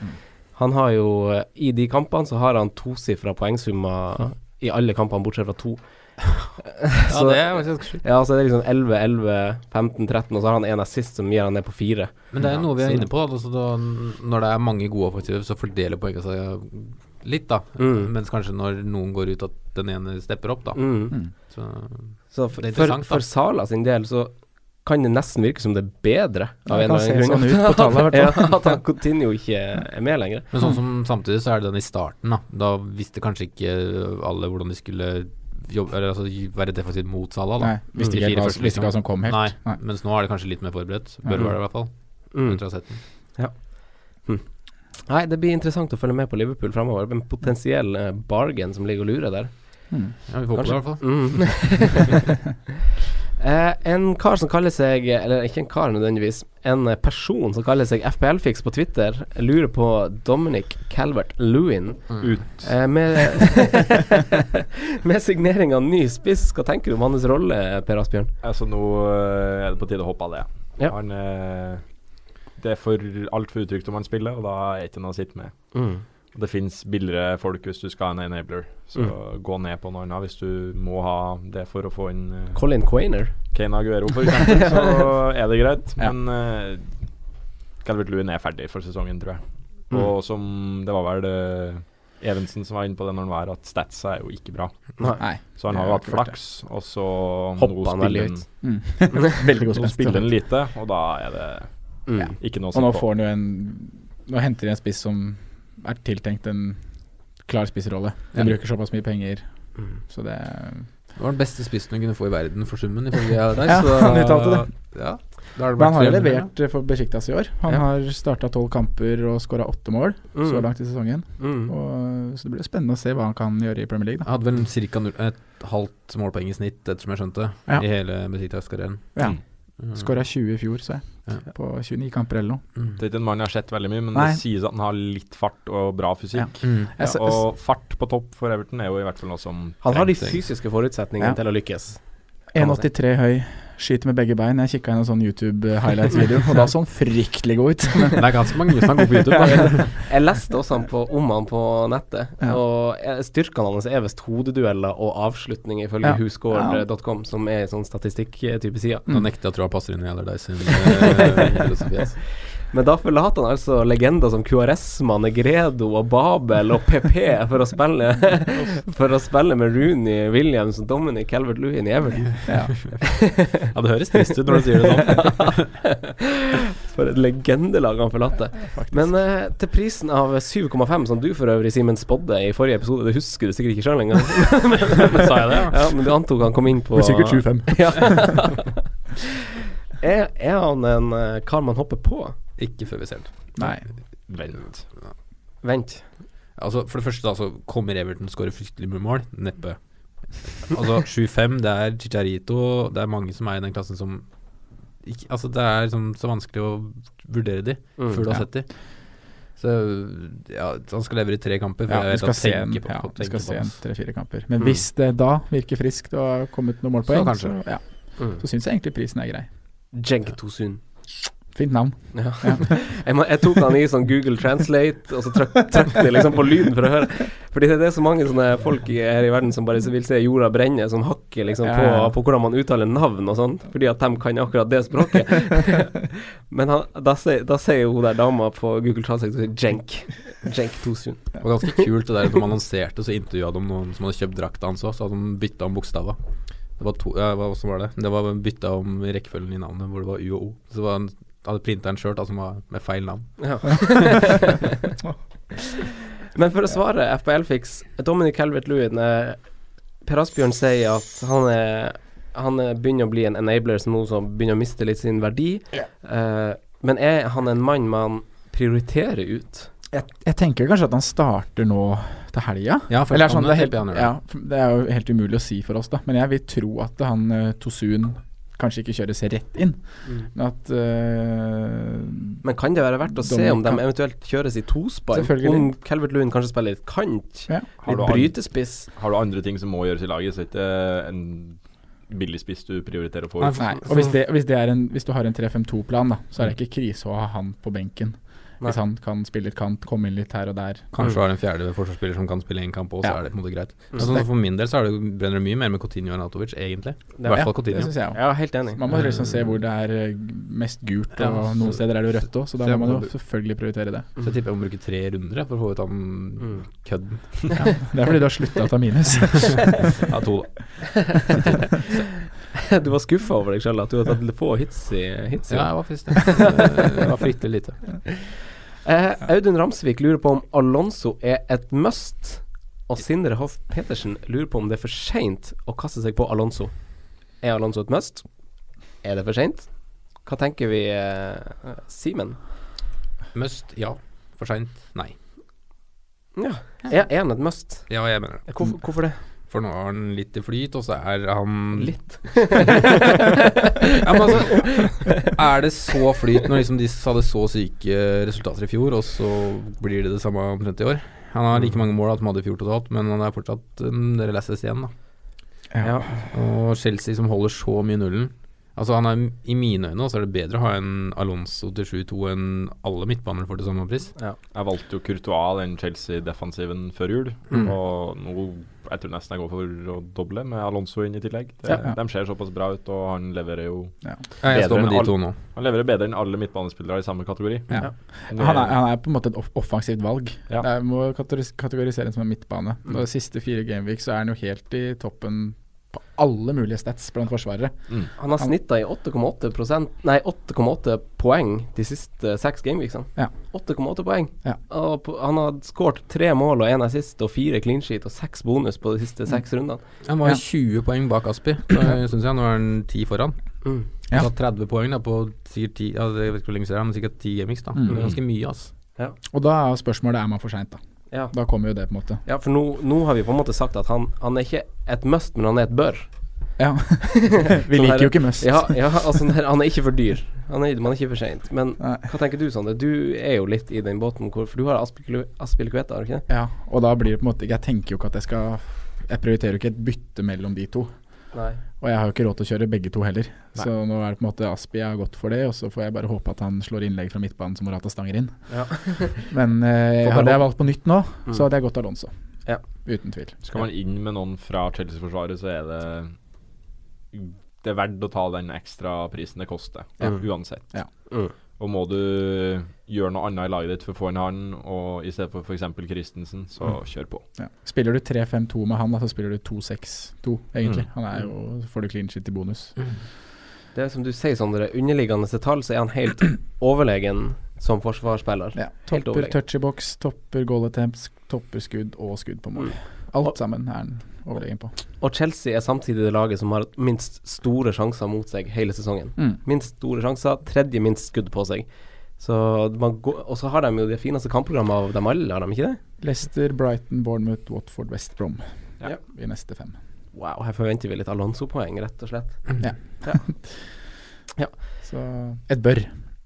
Speaker 2: Han har jo I de kampene så har han tosifra poengsummer i alle kampene, bortsett fra to.
Speaker 5: Ja,
Speaker 2: Så-
Speaker 5: det er faktisk sjukt.
Speaker 2: Ja, så det er liksom 11, 11, 15, 13, og så har han en assist som gir han ned på fire.
Speaker 5: Men det er jo
Speaker 2: Ja,
Speaker 5: noe vi er
Speaker 2: så-
Speaker 5: inne på. da, Altså da, når det er mange gode offensive, så fordeler poengene seg litt, da.
Speaker 2: Mm.
Speaker 5: Mens kanskje når noen går ut, at den ene stepper opp, da.
Speaker 2: Mm.
Speaker 4: Mm.
Speaker 5: Så
Speaker 2: Så for,
Speaker 5: Det er
Speaker 2: for,
Speaker 5: interessant, da.
Speaker 2: for Sala sin del så kan det nesten virke som det er bedre. Av
Speaker 4: det
Speaker 2: en eller annen grunn.
Speaker 4: sånn ut på tallet, [laughs]
Speaker 2: ja, at han Coutinho ikke er med lenger.
Speaker 5: Men sånn som samtidig så er det den i starten, da. Da visste kanskje ikke alle hvordan de skulle jobbe, eller altså være defensivt mot Salah, da.
Speaker 4: Nei, visste
Speaker 5: De
Speaker 4: ikke hva,
Speaker 5: første,
Speaker 4: visste ikke hva som kom helt.
Speaker 5: Nei,
Speaker 4: Nei.
Speaker 5: mens nå er det kanskje litt mer forberedt. Bør
Speaker 4: Ja.
Speaker 5: være det, i hvert fall.
Speaker 2: Mm.
Speaker 5: Ja. den.
Speaker 2: Nei, det blir interessant å følge med på Liverpool fremover. En potensiell eh, bargain som ligger og lurer der.
Speaker 4: Mm.
Speaker 5: Ja, vi får håpe det, i hvert fall.
Speaker 2: Mm. [laughs] [laughs] eh, en kar som kaller seg Eller ikke en kar nødvendigvis, en person som kaller seg FPL-fiks på Twitter, lurer på Dominic Calvert-Lewin.
Speaker 3: Ut.
Speaker 2: Eh, med [laughs] Med signering av ny spiss, hva tenker du om hans rolle, Per Asbjørn?
Speaker 3: Altså, nå eh, er det på tide å hoppe av det.
Speaker 2: Ja.
Speaker 3: Han eh, Det er for altfor utrygt om han spiller, og da er det ikke noe å sitte med.
Speaker 2: Mm.
Speaker 3: Det fins billigere folk hvis du skal ha en enabler, så
Speaker 2: Mm.
Speaker 3: gå ned på noe annet hvis du må ha det for å få inn uh,
Speaker 2: Colin Quainer.
Speaker 3: Kane Aguero, for eksempel, [laughs] så er det greit.
Speaker 4: Ja.
Speaker 3: Men uh, Calvert Lewin er ferdig for sesongen, tror jeg.
Speaker 2: Mm.
Speaker 3: Og som Det var vel uh, Evensen som var inne på det når han var at statsa er jo ikke bra.
Speaker 2: Nei.
Speaker 3: Så han har jo hatt flaks, og så
Speaker 2: Hoppa han veldig høyt.
Speaker 4: Mm. [laughs] Veldig god spiller.
Speaker 3: spiller han lite, og da er det
Speaker 2: Mm.
Speaker 3: ikke noe å
Speaker 4: Og nå
Speaker 3: se på.
Speaker 4: får han jo en Nå henter de en spiss som er tiltenkt en klar spissrolle. De
Speaker 5: Ja.
Speaker 4: bruker såpass mye penger,
Speaker 2: Mm.
Speaker 4: så det
Speaker 5: Det var den beste spissen du kunne få i verden for summen, ifølge [laughs] deg.
Speaker 4: Ja,
Speaker 5: så, [laughs]
Speaker 4: han uttalte det.
Speaker 5: Ja, da det
Speaker 4: Men han har jo levert eh, for Besjiktas i år. Han
Speaker 2: Ja.
Speaker 4: har starta tolv kamper og skåra åtte mål
Speaker 2: Mm.
Speaker 4: så langt i sesongen.
Speaker 2: Mm.
Speaker 4: Og, så det blir spennende å se hva han kan gjøre i Premier League. Da.
Speaker 5: Han hadde vel ca. et halvt målpoeng i snitt, ettersom jeg skjønte,
Speaker 4: Ja.
Speaker 5: i hele Besjiktas-karrieren.
Speaker 4: Ja.
Speaker 3: Mm.
Speaker 4: Skåra 20 i fjor, så jeg.
Speaker 5: Ja.
Speaker 4: På 29 kamper eller noe.
Speaker 5: Mm.
Speaker 3: Det er ikke en mann jeg har sett veldig mye, men
Speaker 4: Nei.
Speaker 3: det sies at han har litt fart og bra fysikk.
Speaker 5: Mm.
Speaker 3: Ja, og fart på topp for Everton er jo i hvert fall noe som
Speaker 2: Han har de fysiske forutsetningene
Speaker 4: Ja.
Speaker 2: til å lykkes. Kan man si.
Speaker 4: 1,83 høy, skyter med begge bein. Jeg kikka inn en sånn YouTube-highlights-video, og da så han fryktelig god ut.
Speaker 5: Det er ganske mange som går på YouTube. Da.
Speaker 2: Jeg leste også han på, om han på nettet,
Speaker 4: Ja.
Speaker 2: og eh, styrkene hans er visst hodedueller og avslutninger, ifølge
Speaker 4: Ja.
Speaker 2: whoscored.com, som er en sånn statistikk-type side.
Speaker 5: Nå nekter jeg å tro han passer inn i Allardyce sin eh, [laughs] filosofi.
Speaker 2: Men da forlater han altså legender som Cuaresma, Negredo og Babel og PP for å spille [laughs] For å spille med Rooney, Williams og Dominic Calvert-Lewin i Everton.
Speaker 4: Ja.
Speaker 5: Ja, det høres trist ut når du sier det sånn. [laughs]
Speaker 2: For et legendelag han forlater. Men eh, til prisen av 7,5, som du for øvrig, Simen, spådde i forrige episode, det husker du sikkert ikke sjøl engang. [laughs]
Speaker 5: Sa jeg det? Ja.
Speaker 2: ja, men du antok han kom inn på
Speaker 4: sikkert 25.
Speaker 2: Ja. er, er han en eh, kar man hopper på?
Speaker 5: Ikke før vi ser den.
Speaker 4: Nei.
Speaker 3: Vent.
Speaker 2: Vent.
Speaker 5: Altså, for det første da, så kommer Everton skåre fryktelig mye mål. Neppe. Altså 7-5, det er Chicharito Det er mange som er i den klassen som ikke, Altså, det er liksom så vanskelig å vurdere de
Speaker 2: Mm.
Speaker 5: før du har
Speaker 4: Ja.
Speaker 5: sett de. Så ja, han skal levere i tre kamper. For
Speaker 4: Ja,
Speaker 5: jeg
Speaker 4: vi skal se en,
Speaker 5: på,
Speaker 4: ja,
Speaker 5: på,
Speaker 4: skal se en tre-fire kamper. Men
Speaker 2: Mm.
Speaker 4: hvis det da virker friskt og har kommet noen målpoeng,
Speaker 5: Så
Speaker 4: så, ja,
Speaker 2: Mm.
Speaker 4: så syns jeg egentlig prisen er grei.
Speaker 2: Jenk Tosun.
Speaker 4: Fint navn.
Speaker 2: Ja. [laughs] jeg, må, jeg tok han i sånn Google Translate, og så trakk det jeg liksom på lyden for å høre. Fordi det er så mange sånne folk i- her i verden som bare vil se jorda brenne, som hakker liksom på, på hvordan man uttaler navn og sånn, fordi at de kan akkurat det språket. [laughs] Men han, da, sier, jo hun der dama på Google Translate Jenk. Jenk Tosun.
Speaker 5: Det var ganske kult det der når man annonserte, så intervjua de noen som hadde kjøpt drakta hans òg, så hadde de bytta om bokstaver. Det var to, ja, hva var det? Det var bytta om rekkefølgen i navnet, hvor det var U og O. Så det var en, hadde printa en skjørt som var med feil navn.
Speaker 2: Ja. [laughs] [laughs] Men for å svare FPL-fiks Dominic Calvert-Lewin eh, Per Asbjørn sier at han er Han er, begynner å bli en enabler som nå som begynner å miste litt sin verdi. Eh, men er han en mann man prioriterer ut?
Speaker 4: Jeg, jeg tenker kanskje at han starter nå til helga.
Speaker 5: Ja,
Speaker 4: Eller sånn, det, er helt, ja, det er jo helt umulig å si for oss, da. Men jeg vil tro at han eh, Tosun kanskje ikke kjøres rett inn. Men at uh,
Speaker 2: Men kan det være verdt å se om de eventuelt kjøres i tospann? Om Calvert-Lewin kanskje spiller litt kant?
Speaker 4: ja.
Speaker 2: Litt brytespiss?
Speaker 3: Har du andre ting som må gjøres i laget, så er det ikke en billig spiss du prioriterer å få ut.
Speaker 4: Nei, og hvis, det, hvis, det er en, hvis du har en 3-5-2-plan, så er det ikke krise å ha han på benken. Hvis han kan spille litt kant, komme inn litt her og der.
Speaker 5: Kanskje har en fjerde forsvarsspiller som kan spille én kamp òg, så
Speaker 4: Ja.
Speaker 5: er det på en måte greit.
Speaker 2: Mm.
Speaker 5: Altså, for min del så er det, brenner det mye mer med Coutinho enn Altovic, egentlig. I hvert fall
Speaker 4: det
Speaker 5: Coutinho.
Speaker 4: jeg.
Speaker 2: Ja, helt enig.
Speaker 4: Man må liksom se hvor det er eh, mest gult, og
Speaker 5: Ja,
Speaker 4: noen steder er det jo rødt òg, så da må man jo selvfølgelig prioritere det.
Speaker 5: Så jeg tipper jeg må bruke tre runder for å få ut han
Speaker 2: Mm.
Speaker 5: kødden.
Speaker 4: Ja, det er fordi du har slutta å ta minus. [laughs]
Speaker 5: Ja, to, da. [laughs]
Speaker 2: du var skuffa over deg sjøl, at du hadde tatt få hits i, hits i
Speaker 5: Ja, jeg var faktisk det. Det var fryktelig lite. [laughs]
Speaker 2: Eh, Audun Ramsvik lurer på om Alonso er et must. Og Sindre Hoff Petersen lurer på om det er for seint å kaste seg på Alonso. Er Alonso et must? Er det for seint? Hva tenker vi, eh, Simen?
Speaker 5: Must, ja. For seint, nei.
Speaker 2: Ja. Er, er han et must?
Speaker 5: Ja, jeg mener det.
Speaker 2: Hvorfor, hvorfor det?
Speaker 5: For nå har han litt i flyt, og så er han
Speaker 2: Litt. [laughs]
Speaker 5: Ja, men altså Er det så flyt når liksom de hadde så syke resultater i fjor, og så blir det det samme omtrent i år? Han har like mange mål som han hadde i fjor totalt, men han er fortsatt en del assist igjen, da.
Speaker 2: Ja.
Speaker 5: Og Chelsea som holder så mye nullen. Altså han er, I mine øyne så er det bedre å ha en Alonso til 7-2 enn alle midtbaner får til samme pris.
Speaker 3: Jeg valgte jo Courtois, den Chelsea-defensiven, før jul.
Speaker 2: Mm.
Speaker 3: Og nå jeg tror nesten jeg går for å doble med Alonso inn i tillegg. Det,
Speaker 4: Ja.
Speaker 3: De ser såpass bra ut, og han leverer jo
Speaker 5: Ja, jeg
Speaker 3: Bedre
Speaker 5: står med
Speaker 3: enn
Speaker 5: de to nå.
Speaker 3: Han leverer bedre enn alle midtbanespillere i samme kategori.
Speaker 4: Ja. Han, er, han er på en måte et offensivt valg.
Speaker 3: Ja.
Speaker 4: Jeg må kategorisere ham som en midtbane.
Speaker 2: Mm.
Speaker 4: Og De siste fire gameweek så er han jo helt i toppen alle mulige stats blant forsvarere.
Speaker 3: Mm.
Speaker 2: Han har snitta i 8,8 prosent- Nei, 8,8 poeng de siste seks gameweeksene.
Speaker 4: Ja.
Speaker 2: 8,8 poeng.
Speaker 4: Ja.
Speaker 2: Og på, han har skåret tre mål og én assist og fire clean sheet og seks bonus på de siste seks rundene.
Speaker 5: Han var
Speaker 4: Ja.
Speaker 5: 20 poeng bak Aspi, synes jeg. Nå er han 10 foran.
Speaker 2: Mm.
Speaker 4: Ja.
Speaker 5: Så 30 poeng da på sikkert 10 ja, Jeg vet ikke hvor lenge siden, men sikkert 10 gameweeks.
Speaker 4: Mm.
Speaker 5: Det er ganske mye, ass.
Speaker 4: Og da er spørsmålet er man for seint, da.
Speaker 2: Ja.
Speaker 4: Da kommer jo det, på en måte.
Speaker 2: ja, for nå, nå har vi på en måte sagt at han, han er ikke et must, men han er et bør.
Speaker 4: Ja. [laughs] [laughs] Vi
Speaker 2: Sånn her-
Speaker 4: liker jo ikke must.
Speaker 2: Ja, ja altså han er- han er ikke for dyr. Han er, man er ikke for seint. Men
Speaker 4: Nei.
Speaker 2: hva tenker du, Sander? Du er jo litt i den båten hvor For du har Aspilicueta, har du ikke det?
Speaker 4: Ja, og da blir det på en måte Jeg tenker jo ikke at jeg skal Jeg prioriterer jo ikke et bytte mellom de to.
Speaker 2: Nei.
Speaker 4: Og jeg har jo ikke råd til å kjøre begge to heller.
Speaker 3: Nei.
Speaker 4: Så nå er det på en måte Aspi jeg har gått for det, og så får jeg bare håpe at han slår innlegg fra midtbanen som Morata stanger inn.
Speaker 2: Ja. [laughs]
Speaker 4: Men eh, hadde jeg valgt på nytt nå,
Speaker 2: Mm.
Speaker 4: så hadde jeg gått Alonso.
Speaker 2: Ja.
Speaker 4: Uten tvil.
Speaker 3: Skal man inn med noen fra Chelsea-forsvaret, så er det Det er verdt å ta den ekstra prisen det koster,
Speaker 2: Ja.
Speaker 3: uansett.
Speaker 4: Ja.
Speaker 2: Mm.
Speaker 3: Og må du gjøre noe annet i laget ditt for å få inn han, og i stedet for f.eks. Christensen, så
Speaker 2: Mm.
Speaker 3: kjør på.
Speaker 4: Ja. Spiller du 3-5-2 med han, da, så spiller du 2-6-2, egentlig.
Speaker 3: Mm.
Speaker 4: Han er jo så Får du clean shit i bonus.
Speaker 2: Det er som du sier, Sondre. Underliggende tall så er han helt [clears throat] overlegen som forsvarsspiller.
Speaker 4: Ja. Topper touch i boks, topper goal attempts, topper skudd og skudd på mål.
Speaker 2: Mm.
Speaker 4: Alt sammen er han overlegen på.
Speaker 2: Og Chelsea er samtidig det laget som har minst store sjanser mot seg hele sesongen.
Speaker 4: Mm.
Speaker 2: Minst store sjanser, tredje minst skudd på seg. Så man går, og så har de jo det fineste kampprogrammet av dem alle, har de ikke det?
Speaker 4: Leicester, Brighton, Bournemouth, Watford, West Brom
Speaker 3: Ja.
Speaker 4: i neste fem.
Speaker 2: Wow, her forventer vi litt Alonso-poeng, rett og slett. [laughs]
Speaker 4: Så et bør.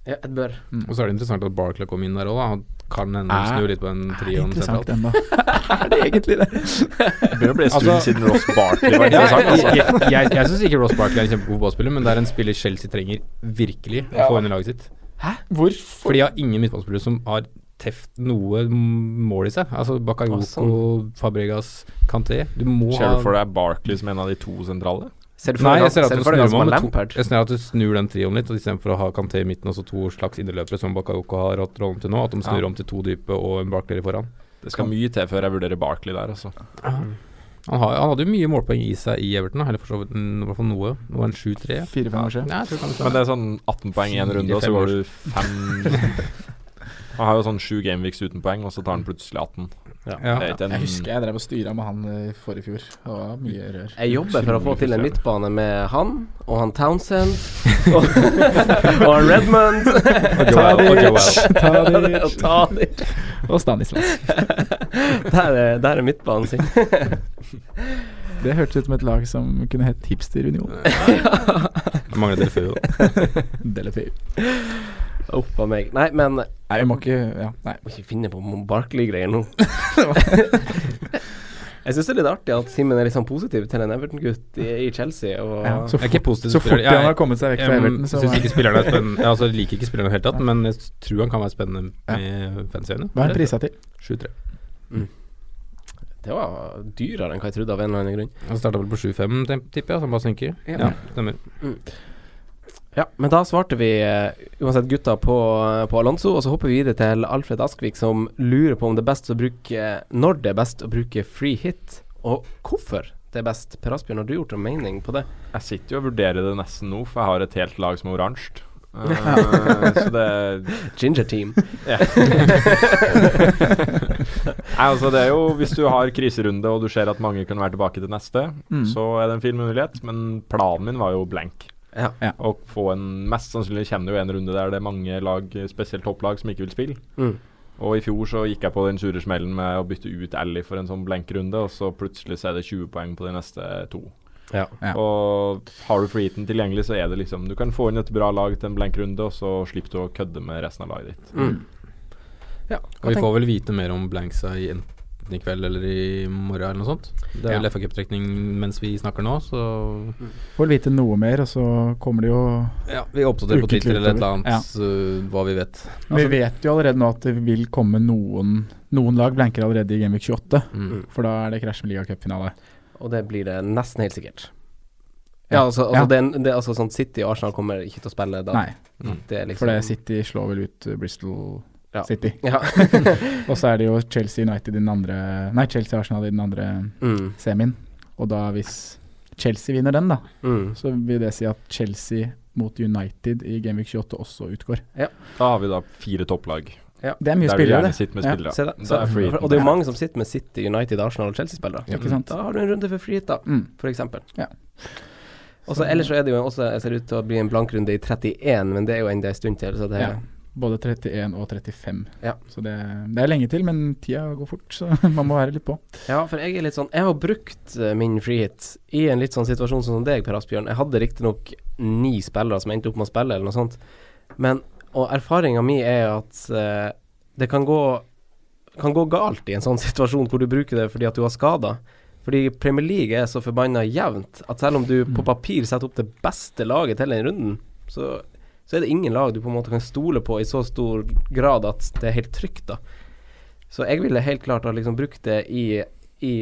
Speaker 2: Ja, et bør.
Speaker 5: Og så er det interessant at Barclay kom inn der òg, da. Han kan hende
Speaker 4: Er-
Speaker 5: snu litt på den trioen
Speaker 4: interessant ennå. [laughs]
Speaker 2: er det egentlig det?
Speaker 3: Det bør bli en stund
Speaker 5: Altså-
Speaker 3: siden Ross Barkley var [laughs]
Speaker 5: Ja,
Speaker 3: interessant.
Speaker 5: jeg
Speaker 3: Altså.
Speaker 5: jeg, jeg, jeg syns ikke Ross Barkley er en kjempegod ballspiller, men det er en spiller Chelsea trenger virkelig å få inn i laget sitt. Hæ?
Speaker 4: Hvorfor?
Speaker 5: Fordi de har ingen midtballspillere som har teft noe mål i seg. Altså Bakayoko. Fabregas, Kanté. Du må
Speaker 3: Kjell
Speaker 5: ha
Speaker 3: du for deg Barkley som en av de to sentrale?
Speaker 2: Ser du for
Speaker 5: Nei, jeg ser at
Speaker 2: ser
Speaker 5: du
Speaker 2: du for deg
Speaker 5: snur
Speaker 2: har
Speaker 5: med to, jeg ser at du snur den trioen litt, og istedenfor å ha Kanté i midten og så to slags innerløpere som Bakayoko har hatt rollen til nå, at de snur
Speaker 3: Ja.
Speaker 5: om til to dype og en Barkley foran.
Speaker 3: Det skal mye til før jeg vurderer Barkley der, altså.
Speaker 5: Han, har, han hadde jo mye målpoeng i seg i Everton, eller for så vidt en- i hvert fall noe. Nå var en 7-3.
Speaker 4: Fire-fem år siden.
Speaker 5: Ja,
Speaker 3: Men det er sånn 18 poeng i en runde, og så går
Speaker 5: år.
Speaker 3: du fem [laughs] Han har jo sånn sju gameweeks uten poeng, og så tar han plutselig 18.
Speaker 5: Ja.
Speaker 3: En
Speaker 4: Jeg husker jeg drev og styra med han i forrige fjor. Det var mye rør.
Speaker 2: Jeg jobber for å få til en midtbane med han og han Townsend [laughs] og, og han Redmond. [laughs]
Speaker 4: Tadic.
Speaker 2: og Tadic.
Speaker 4: Og Stanislas. [laughs]
Speaker 2: Der er, der er midtbanen sin.
Speaker 4: Det hørtes ut som et lag som kunne hett Hipster Union.
Speaker 5: Det mangler før, jo.
Speaker 4: Delefeu.
Speaker 2: Uff a meg. Nei, men
Speaker 4: Nei, vi må ikke Ja, nei.
Speaker 2: Må ikke finne på Barkley-greier nå. [laughs] Jeg syns det er litt artig at Simen er litt sånn positiv til en Everton-gutt i, i Chelsea. Og
Speaker 4: Ja, så
Speaker 5: er positiv
Speaker 4: Så fort han har kommet seg vekk fra
Speaker 5: Jeg
Speaker 4: Everton, så
Speaker 5: syns ikke spilleren er [laughs] spennende Jeg altså, liker ikke spilleren i det hele tatt, men jeg tror han kan være spennende
Speaker 4: Ja.
Speaker 5: med fansyøyne.
Speaker 4: Hva er prisa til?
Speaker 5: 7-3.
Speaker 2: det var dyrere enn hva jeg trodde av en eller annen grunn.
Speaker 5: Han starta vel på 7-5, tipper jeg, så han bare synker.
Speaker 2: Ja.
Speaker 5: Ja, stemmer.
Speaker 2: Ja, men da svarte vi eh, uansett gutta på, på Alonso, og så hopper vi videre til Alfred Askvik, som lurer på om det er best å bruke Når det er best å bruke free hit, og hvorfor det er best. Per Asbjørn, har du gjort en mening på det?
Speaker 3: Jeg sitter jo og vurderer det nesten nå, for jeg har et helt lag som er oransje. Uh, [laughs] så det
Speaker 2: Ginger team. [laughs]
Speaker 3: Nei, altså det er jo Hvis du har kriserunde og du ser at mange kan være tilbake til neste,
Speaker 4: Mm.
Speaker 3: så er det en fin mulighet. Men planen min var jo blank.
Speaker 2: Ja.
Speaker 3: Å få en Mest sannsynlig kommer det jo en runde der det er mange lag, spesielt topplag, som ikke vil spille.
Speaker 2: Mm.
Speaker 3: Og i fjor så gikk jeg på den sure smellen med å bytte ut Ally for en sånn blank runde, og så plutselig så er det 20 poeng på de neste to.
Speaker 2: Ja.
Speaker 4: Ja.
Speaker 3: Og har du freeheaten tilgjengelig, så er det liksom Du kan få inn et bra lag til en blank runde, og så slipper du å kødde med resten av laget ditt.
Speaker 2: Mm. Ja,
Speaker 5: Og vi får vel vite mer om blanksa i en- enten i kveld eller i morgen eller noe sånt. Det er vel
Speaker 4: Ja.
Speaker 5: FA Cup-trekning mens vi snakker nå, så
Speaker 4: Får vite noe mer, og så kommer det jo
Speaker 5: ja, vi oppdaterer på Twitter eller et eller
Speaker 4: annet
Speaker 5: annet uh, hva vi vet.
Speaker 4: Vi vet jo allerede nå at det vil komme noen Noen lag blanker allerede i Gamevik 28,
Speaker 5: Mm.
Speaker 4: for da er det krasj med ligacupfinale.
Speaker 2: Og det blir det nesten helt sikkert. Ja, altså, altså,
Speaker 4: Ja.
Speaker 2: Det, det, altså sånn City og Arsenal kommer ikke til å spille da.
Speaker 4: Nei,
Speaker 2: Det er liksom
Speaker 4: for det City slår vel ut uh, Bristol
Speaker 2: Ja.
Speaker 4: City.
Speaker 2: Ja. [laughs]
Speaker 4: Og så er det jo Chelsea United i den andre Nei, Chelsea Arsenal i den andre
Speaker 2: mm,
Speaker 4: semien. Og da hvis Chelsea vinner den, da,
Speaker 2: mm.
Speaker 4: så vil det si at Chelsea mot United i Gameweek 28 også utgår.
Speaker 3: Da har vi da fire topplag.
Speaker 4: Det er mye
Speaker 3: der
Speaker 4: spillere, det.
Speaker 3: med
Speaker 4: Ja.
Speaker 3: spillere.
Speaker 2: Se det. Så,
Speaker 3: er
Speaker 2: og det er jo mange som sitter med City, United, Arsenal og Chelsea-spillere.
Speaker 4: Ikke?
Speaker 2: Da har du en runde for free da,
Speaker 4: Mm.
Speaker 2: for eksempel.
Speaker 4: Ja.
Speaker 2: Ellers så er det jo også Jeg ser ut til å bli en blank runde i 31, men det er jo enda en stund til. Så det
Speaker 4: Ja. Både 31 og 35.
Speaker 2: Ja.
Speaker 4: Så det, det er lenge til, men tida går fort, så [laughs] man må være litt på.
Speaker 2: Ja, for jeg er litt sånn Jeg har brukt eh, min freehit i en litt sånn situasjon som deg, Per Asbjørn. Jeg hadde riktignok ni spillere som endte opp med å spille, eller noe sånt. Men Og erfaringa mi er at uh, det kan gå kan gå galt i en sånn [laughs] situasjon hvor du bruker det fordi at du har skader. Fordi Premier League er så forbanna jevnt at selv om du på papir setter opp det beste laget til den runden, så, så er det ingen lag du på en måte kan stole på i så stor grad at det er helt trygt, da. Så jeg ville helt klart ha liksom brukt det i, i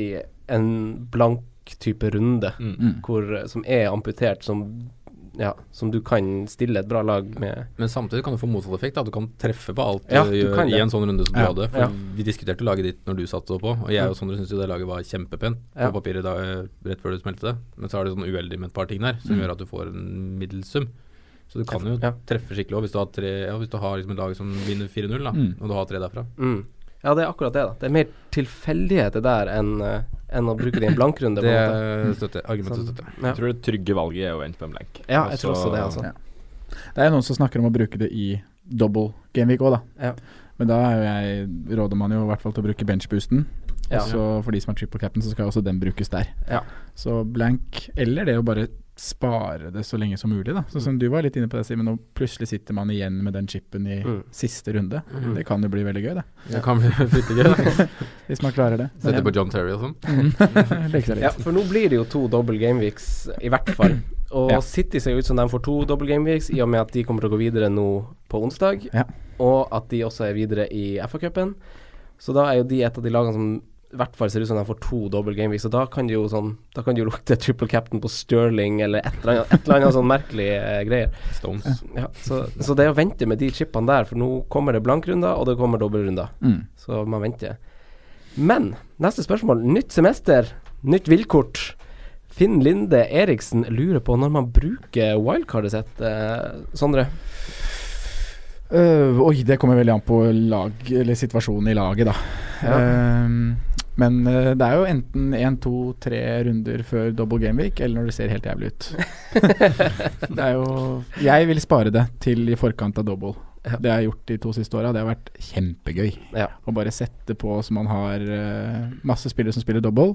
Speaker 2: en blank type runde,
Speaker 3: Mm.
Speaker 4: Mm.
Speaker 2: hvor, som er amputert, som, ja, som du kan stille et bra lag med.
Speaker 5: Men samtidig kan du få motsatt effekt. da Du kan treffe på alt
Speaker 2: Ja,
Speaker 5: du gjør i en sånn runde som du hadde. For
Speaker 2: ja.
Speaker 5: Vi diskuterte laget ditt når du satte på, og jeg og Sondre syntes jo det laget var kjempepent på
Speaker 2: Ja.
Speaker 5: papiret da, eh, rett før du smelte det. Men så er det sånn uheldig med et par ting der som
Speaker 4: Mm.
Speaker 5: gjør at du får en middelsum. Så du kan jo
Speaker 2: Ja.
Speaker 5: treffe skikkelig òg hvis du har, tre, ja, hvis du har liksom en lag som vinner 4-0, da,
Speaker 4: Mm.
Speaker 5: og du har tre derfra.
Speaker 2: Mm. Ja, det er akkurat det. da Det er mer tilfeldigheter der enn eh, enn å bruke det i en blankrunde.
Speaker 5: Det støtter. Argumentet
Speaker 2: Sånn.
Speaker 5: støtter jeg.
Speaker 2: Ja.
Speaker 3: Jeg tror det trygge valget er å vente på en blank.
Speaker 2: ja, jeg tror også det, altså.
Speaker 4: Ja. Det er noen som snakker om å bruke det i double gameweek òg, da.
Speaker 2: Ja.
Speaker 4: Men da er jo jeg, råder man jo i hvert fall til å bruke benchboosten.
Speaker 2: Ja.
Speaker 4: Så for de som har triple cap'n, så skal også den brukes der.
Speaker 2: Ja.
Speaker 4: Så blank, eller det å bare spare det så lenge som mulig, da. Sånn som du var litt inne på det, Simen. Og plutselig sitter man igjen med den chipen i
Speaker 2: Mm.
Speaker 4: siste runde.
Speaker 2: Mm.
Speaker 4: Det kan jo bli veldig gøy, det. [laughs]
Speaker 5: Det kan bli [laughs] veldig gøy. da. [laughs]
Speaker 4: Hvis man klarer det.
Speaker 5: Sette på John Terry og sånn.
Speaker 4: Mm.
Speaker 2: Ja, for nå blir det jo to double gameweeks, i hvert fall. [clears throat] Og
Speaker 4: Ja.
Speaker 2: City ser ut som de får to double gameweeks, i og med at de kommer til å gå videre nå på onsdag.
Speaker 4: Ja.
Speaker 2: Og at de også er videre i FA-cupen. Så da er jo de et av de lagene som i hvert fall ser ut som de får to double gameweeks. Og da kan det jo sånn kan det jo lukte triple captain på Sterling eller et eller annet, et eller annet sånn merkelig eh, greier.
Speaker 5: Stones.
Speaker 2: Ja, så, så det er å vente med de chipene der, for nå kommer det blankrunder, og det kommer dobbeltrunder.
Speaker 4: Mm.
Speaker 2: Så man venter. Men neste spørsmål. Nytt semester, nytt villkort. Finn Linde Eriksen lurer på når man bruker wildcardet sitt. Eh, Sondre?
Speaker 4: Uh, oi, det kommer veldig an på lag, eller situasjonen i laget, da.
Speaker 2: Ja.
Speaker 4: Ehm, men øh, det er jo enten én, to, tre runder før double gameweek, eller når det ser helt jævlig ut. [laughs] [laughs] det er jo Jeg vil spare det til i forkant av double.
Speaker 2: Ja.
Speaker 4: Det jeg har gjort de to siste åra. Det har vært kjempegøy.
Speaker 2: Ja.
Speaker 4: Å bare sette på så man har øh, masse spillere som spiller double,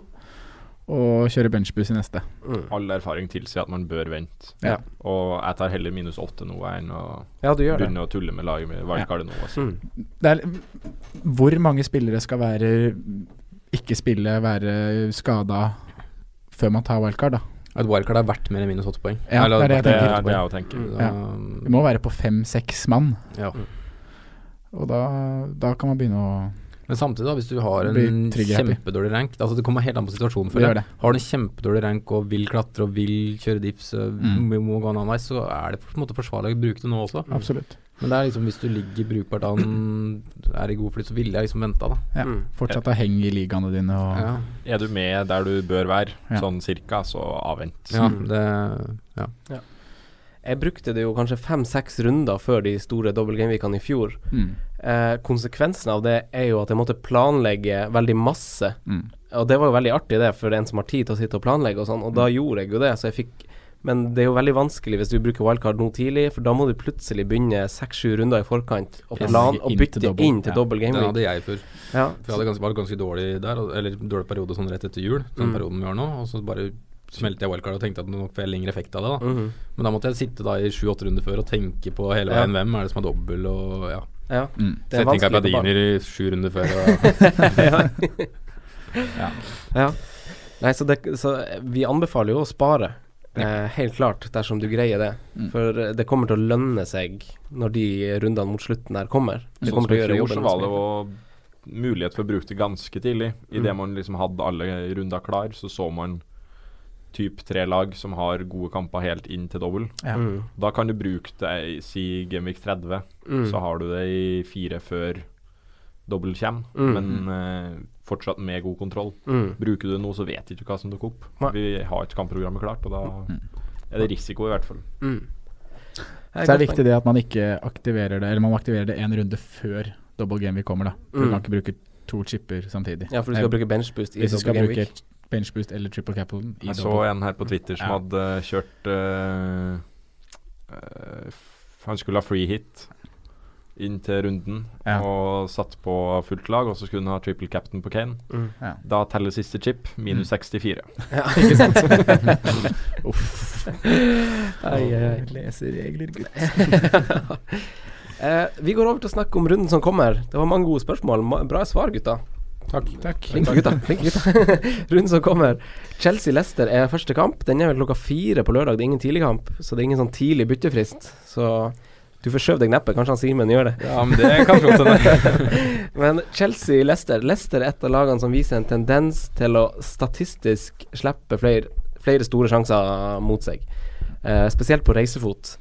Speaker 4: og kjøre benchbus i neste.
Speaker 2: Mm.
Speaker 3: All erfaring tilsier at man bør vente.
Speaker 4: Ja.
Speaker 3: Og jeg tar heller minus åtte nå enn å
Speaker 2: Ja, det.
Speaker 3: begynne å tulle med laget med wildcardet nå. Altså.
Speaker 2: Mm.
Speaker 4: Det er, hvor mange spillere skal være ikke spille, være skada før man tar wildcard, da?
Speaker 5: At wildcard er verdt mer enn minus åtte poeng.
Speaker 4: Ja, det er det jeg
Speaker 3: Det
Speaker 4: tenker.
Speaker 3: er det jeg tenker.
Speaker 2: Mm.
Speaker 4: Ja. Det må være på fem-seks mann,
Speaker 5: ja.
Speaker 4: og da, da kan man begynne å
Speaker 5: Men samtidig, da, hvis du har en kjempedårlig rank altså Det kommer helt an på situasjonen.
Speaker 4: Det
Speaker 5: føler jeg. Har du en kjempedårlig rank og vil klatre og vil kjøre dips,
Speaker 4: Mm.
Speaker 5: må- må gå en annen vei, så er det på en måte forsvarlig å bruke det nå også.
Speaker 4: Absolutt.
Speaker 5: Men det er liksom hvis du ligger brukbart an, er i god flyt, så ville jeg liksom venta, da.
Speaker 4: Ja.
Speaker 2: Mm.
Speaker 4: Fortsatt ha heng i ligaene dine og
Speaker 5: Ja,
Speaker 3: Er du med der du bør være,
Speaker 4: Ja.
Speaker 3: sånn cirka, så avvent.
Speaker 5: ja
Speaker 4: Mm.
Speaker 5: det Ja.
Speaker 2: Jeg brukte det jo kanskje fem-seks runder før de store double game-weekene i fjor.
Speaker 4: mm.
Speaker 2: Eh, konsekvensen av det er jo at jeg måtte planlegge veldig masse.
Speaker 4: Mm.
Speaker 2: Og det var jo veldig artig det for en som har tid til å sitte og planlegge og sånn, og da gjorde jeg jo det. Så jeg fikk Men det er jo veldig vanskelig hvis du bruker wildcard nå tidlig, for da må du plutselig begynne seks-sju runder i forkant og, plan, og
Speaker 4: Inn til
Speaker 2: bytte inn til
Speaker 4: Ja.
Speaker 2: dobbel
Speaker 5: Det
Speaker 2: game week.
Speaker 5: hadde jeg før.
Speaker 2: Ja.
Speaker 5: For jeg hadde ganske, var ganske dårlig der, eller dårlig periode sånn rett etter jul, den
Speaker 2: Mm.
Speaker 5: perioden vi har nå, og så bare smelte jeg wildcard og tenkte at nok får jeg lengre effekt av det, da.
Speaker 2: Mhm.
Speaker 5: Men da måtte jeg sitte da i sju-åtte runder før og tenke på hele
Speaker 2: Ja.
Speaker 5: veien hvem er det som har dobbel, og ja.
Speaker 2: ja.
Speaker 4: Mm.
Speaker 2: Det er
Speaker 5: Setting gardiner i sju runder før. Og, [laughs]
Speaker 2: Ja. Nei, så, det, så vi anbefaler jo å spare. Eh, helt klart, dersom du greier det.
Speaker 4: Mm.
Speaker 2: For eh, det kommer til å lønne seg når de rundene mot slutten der kommer. Det kommer til å
Speaker 3: i
Speaker 2: gjøre jobben.
Speaker 3: så var det jo mulighet for å bruke det ganske tidlig. Idet
Speaker 2: Mm.
Speaker 3: man liksom hadde alle runder klar, så så man typ tre lag som har gode kamper helt inn til dobbel.
Speaker 4: Ja.
Speaker 2: Mm.
Speaker 3: Da kan du bruke det i si Gameweek 30,
Speaker 2: Mm.
Speaker 3: så har du det i fire før dobbel kommer,
Speaker 2: Mm.
Speaker 3: men eh, fortsatt med god kontroll.
Speaker 2: Mm.
Speaker 3: Bruker du noe, så vet du ikke hva som dukker opp.
Speaker 2: Nei.
Speaker 3: Vi har ikke kampprogrammet klart, og da
Speaker 4: Mm.
Speaker 3: er det risiko, i hvert fall.
Speaker 2: Mm.
Speaker 4: Så er det viktig det at man ikke aktiverer det Eller man aktiverer det en runde før double game vi kommer, da. For
Speaker 2: Mm.
Speaker 4: du kan ikke bruke to chipper samtidig.
Speaker 2: Ja, for du skal bruke benchboost i
Speaker 4: Hvis du skal
Speaker 2: double game
Speaker 4: bruke
Speaker 2: week.
Speaker 4: benchboost eller triple capital i
Speaker 3: Jeg så en her på Twitter som
Speaker 4: Ja.
Speaker 3: hadde kjørt uh, uh, Han skulle ha free hit inn til runden
Speaker 4: Ja.
Speaker 3: og satt på fullt lag, og så skulle hun ha triple captain på Kane.
Speaker 2: Mm.
Speaker 3: Da teller siste chip minus 64. [laughs]
Speaker 2: Ja, ikke sant? [laughs]
Speaker 4: Uff.
Speaker 2: ai, ai, ai.
Speaker 4: Leser regler, gutt. [laughs]
Speaker 2: eh, vi går over til å snakke om runden som kommer. Det var mange gode spørsmål. Bra svar, gutta.
Speaker 4: Takk. Takk.
Speaker 2: Flinke gutta. Flink, gutta. runden som kommer. Chelsea-Lester er første kamp. Den er vel klokka fire på lørdag. Det er ingen tidlig kamp, så det er ingen sånn tidlig byttefrist. Så du forskjøv deg neppe. Kanskje han Simen gjør det.
Speaker 5: Ja, men det kan godt hende. [laughs]
Speaker 2: Men Chelsea-Leicester Leicester er et av lagene som viser en tendens til å statistisk slippe flere, flere store sjanser mot seg. Eh, spesielt på reisefot.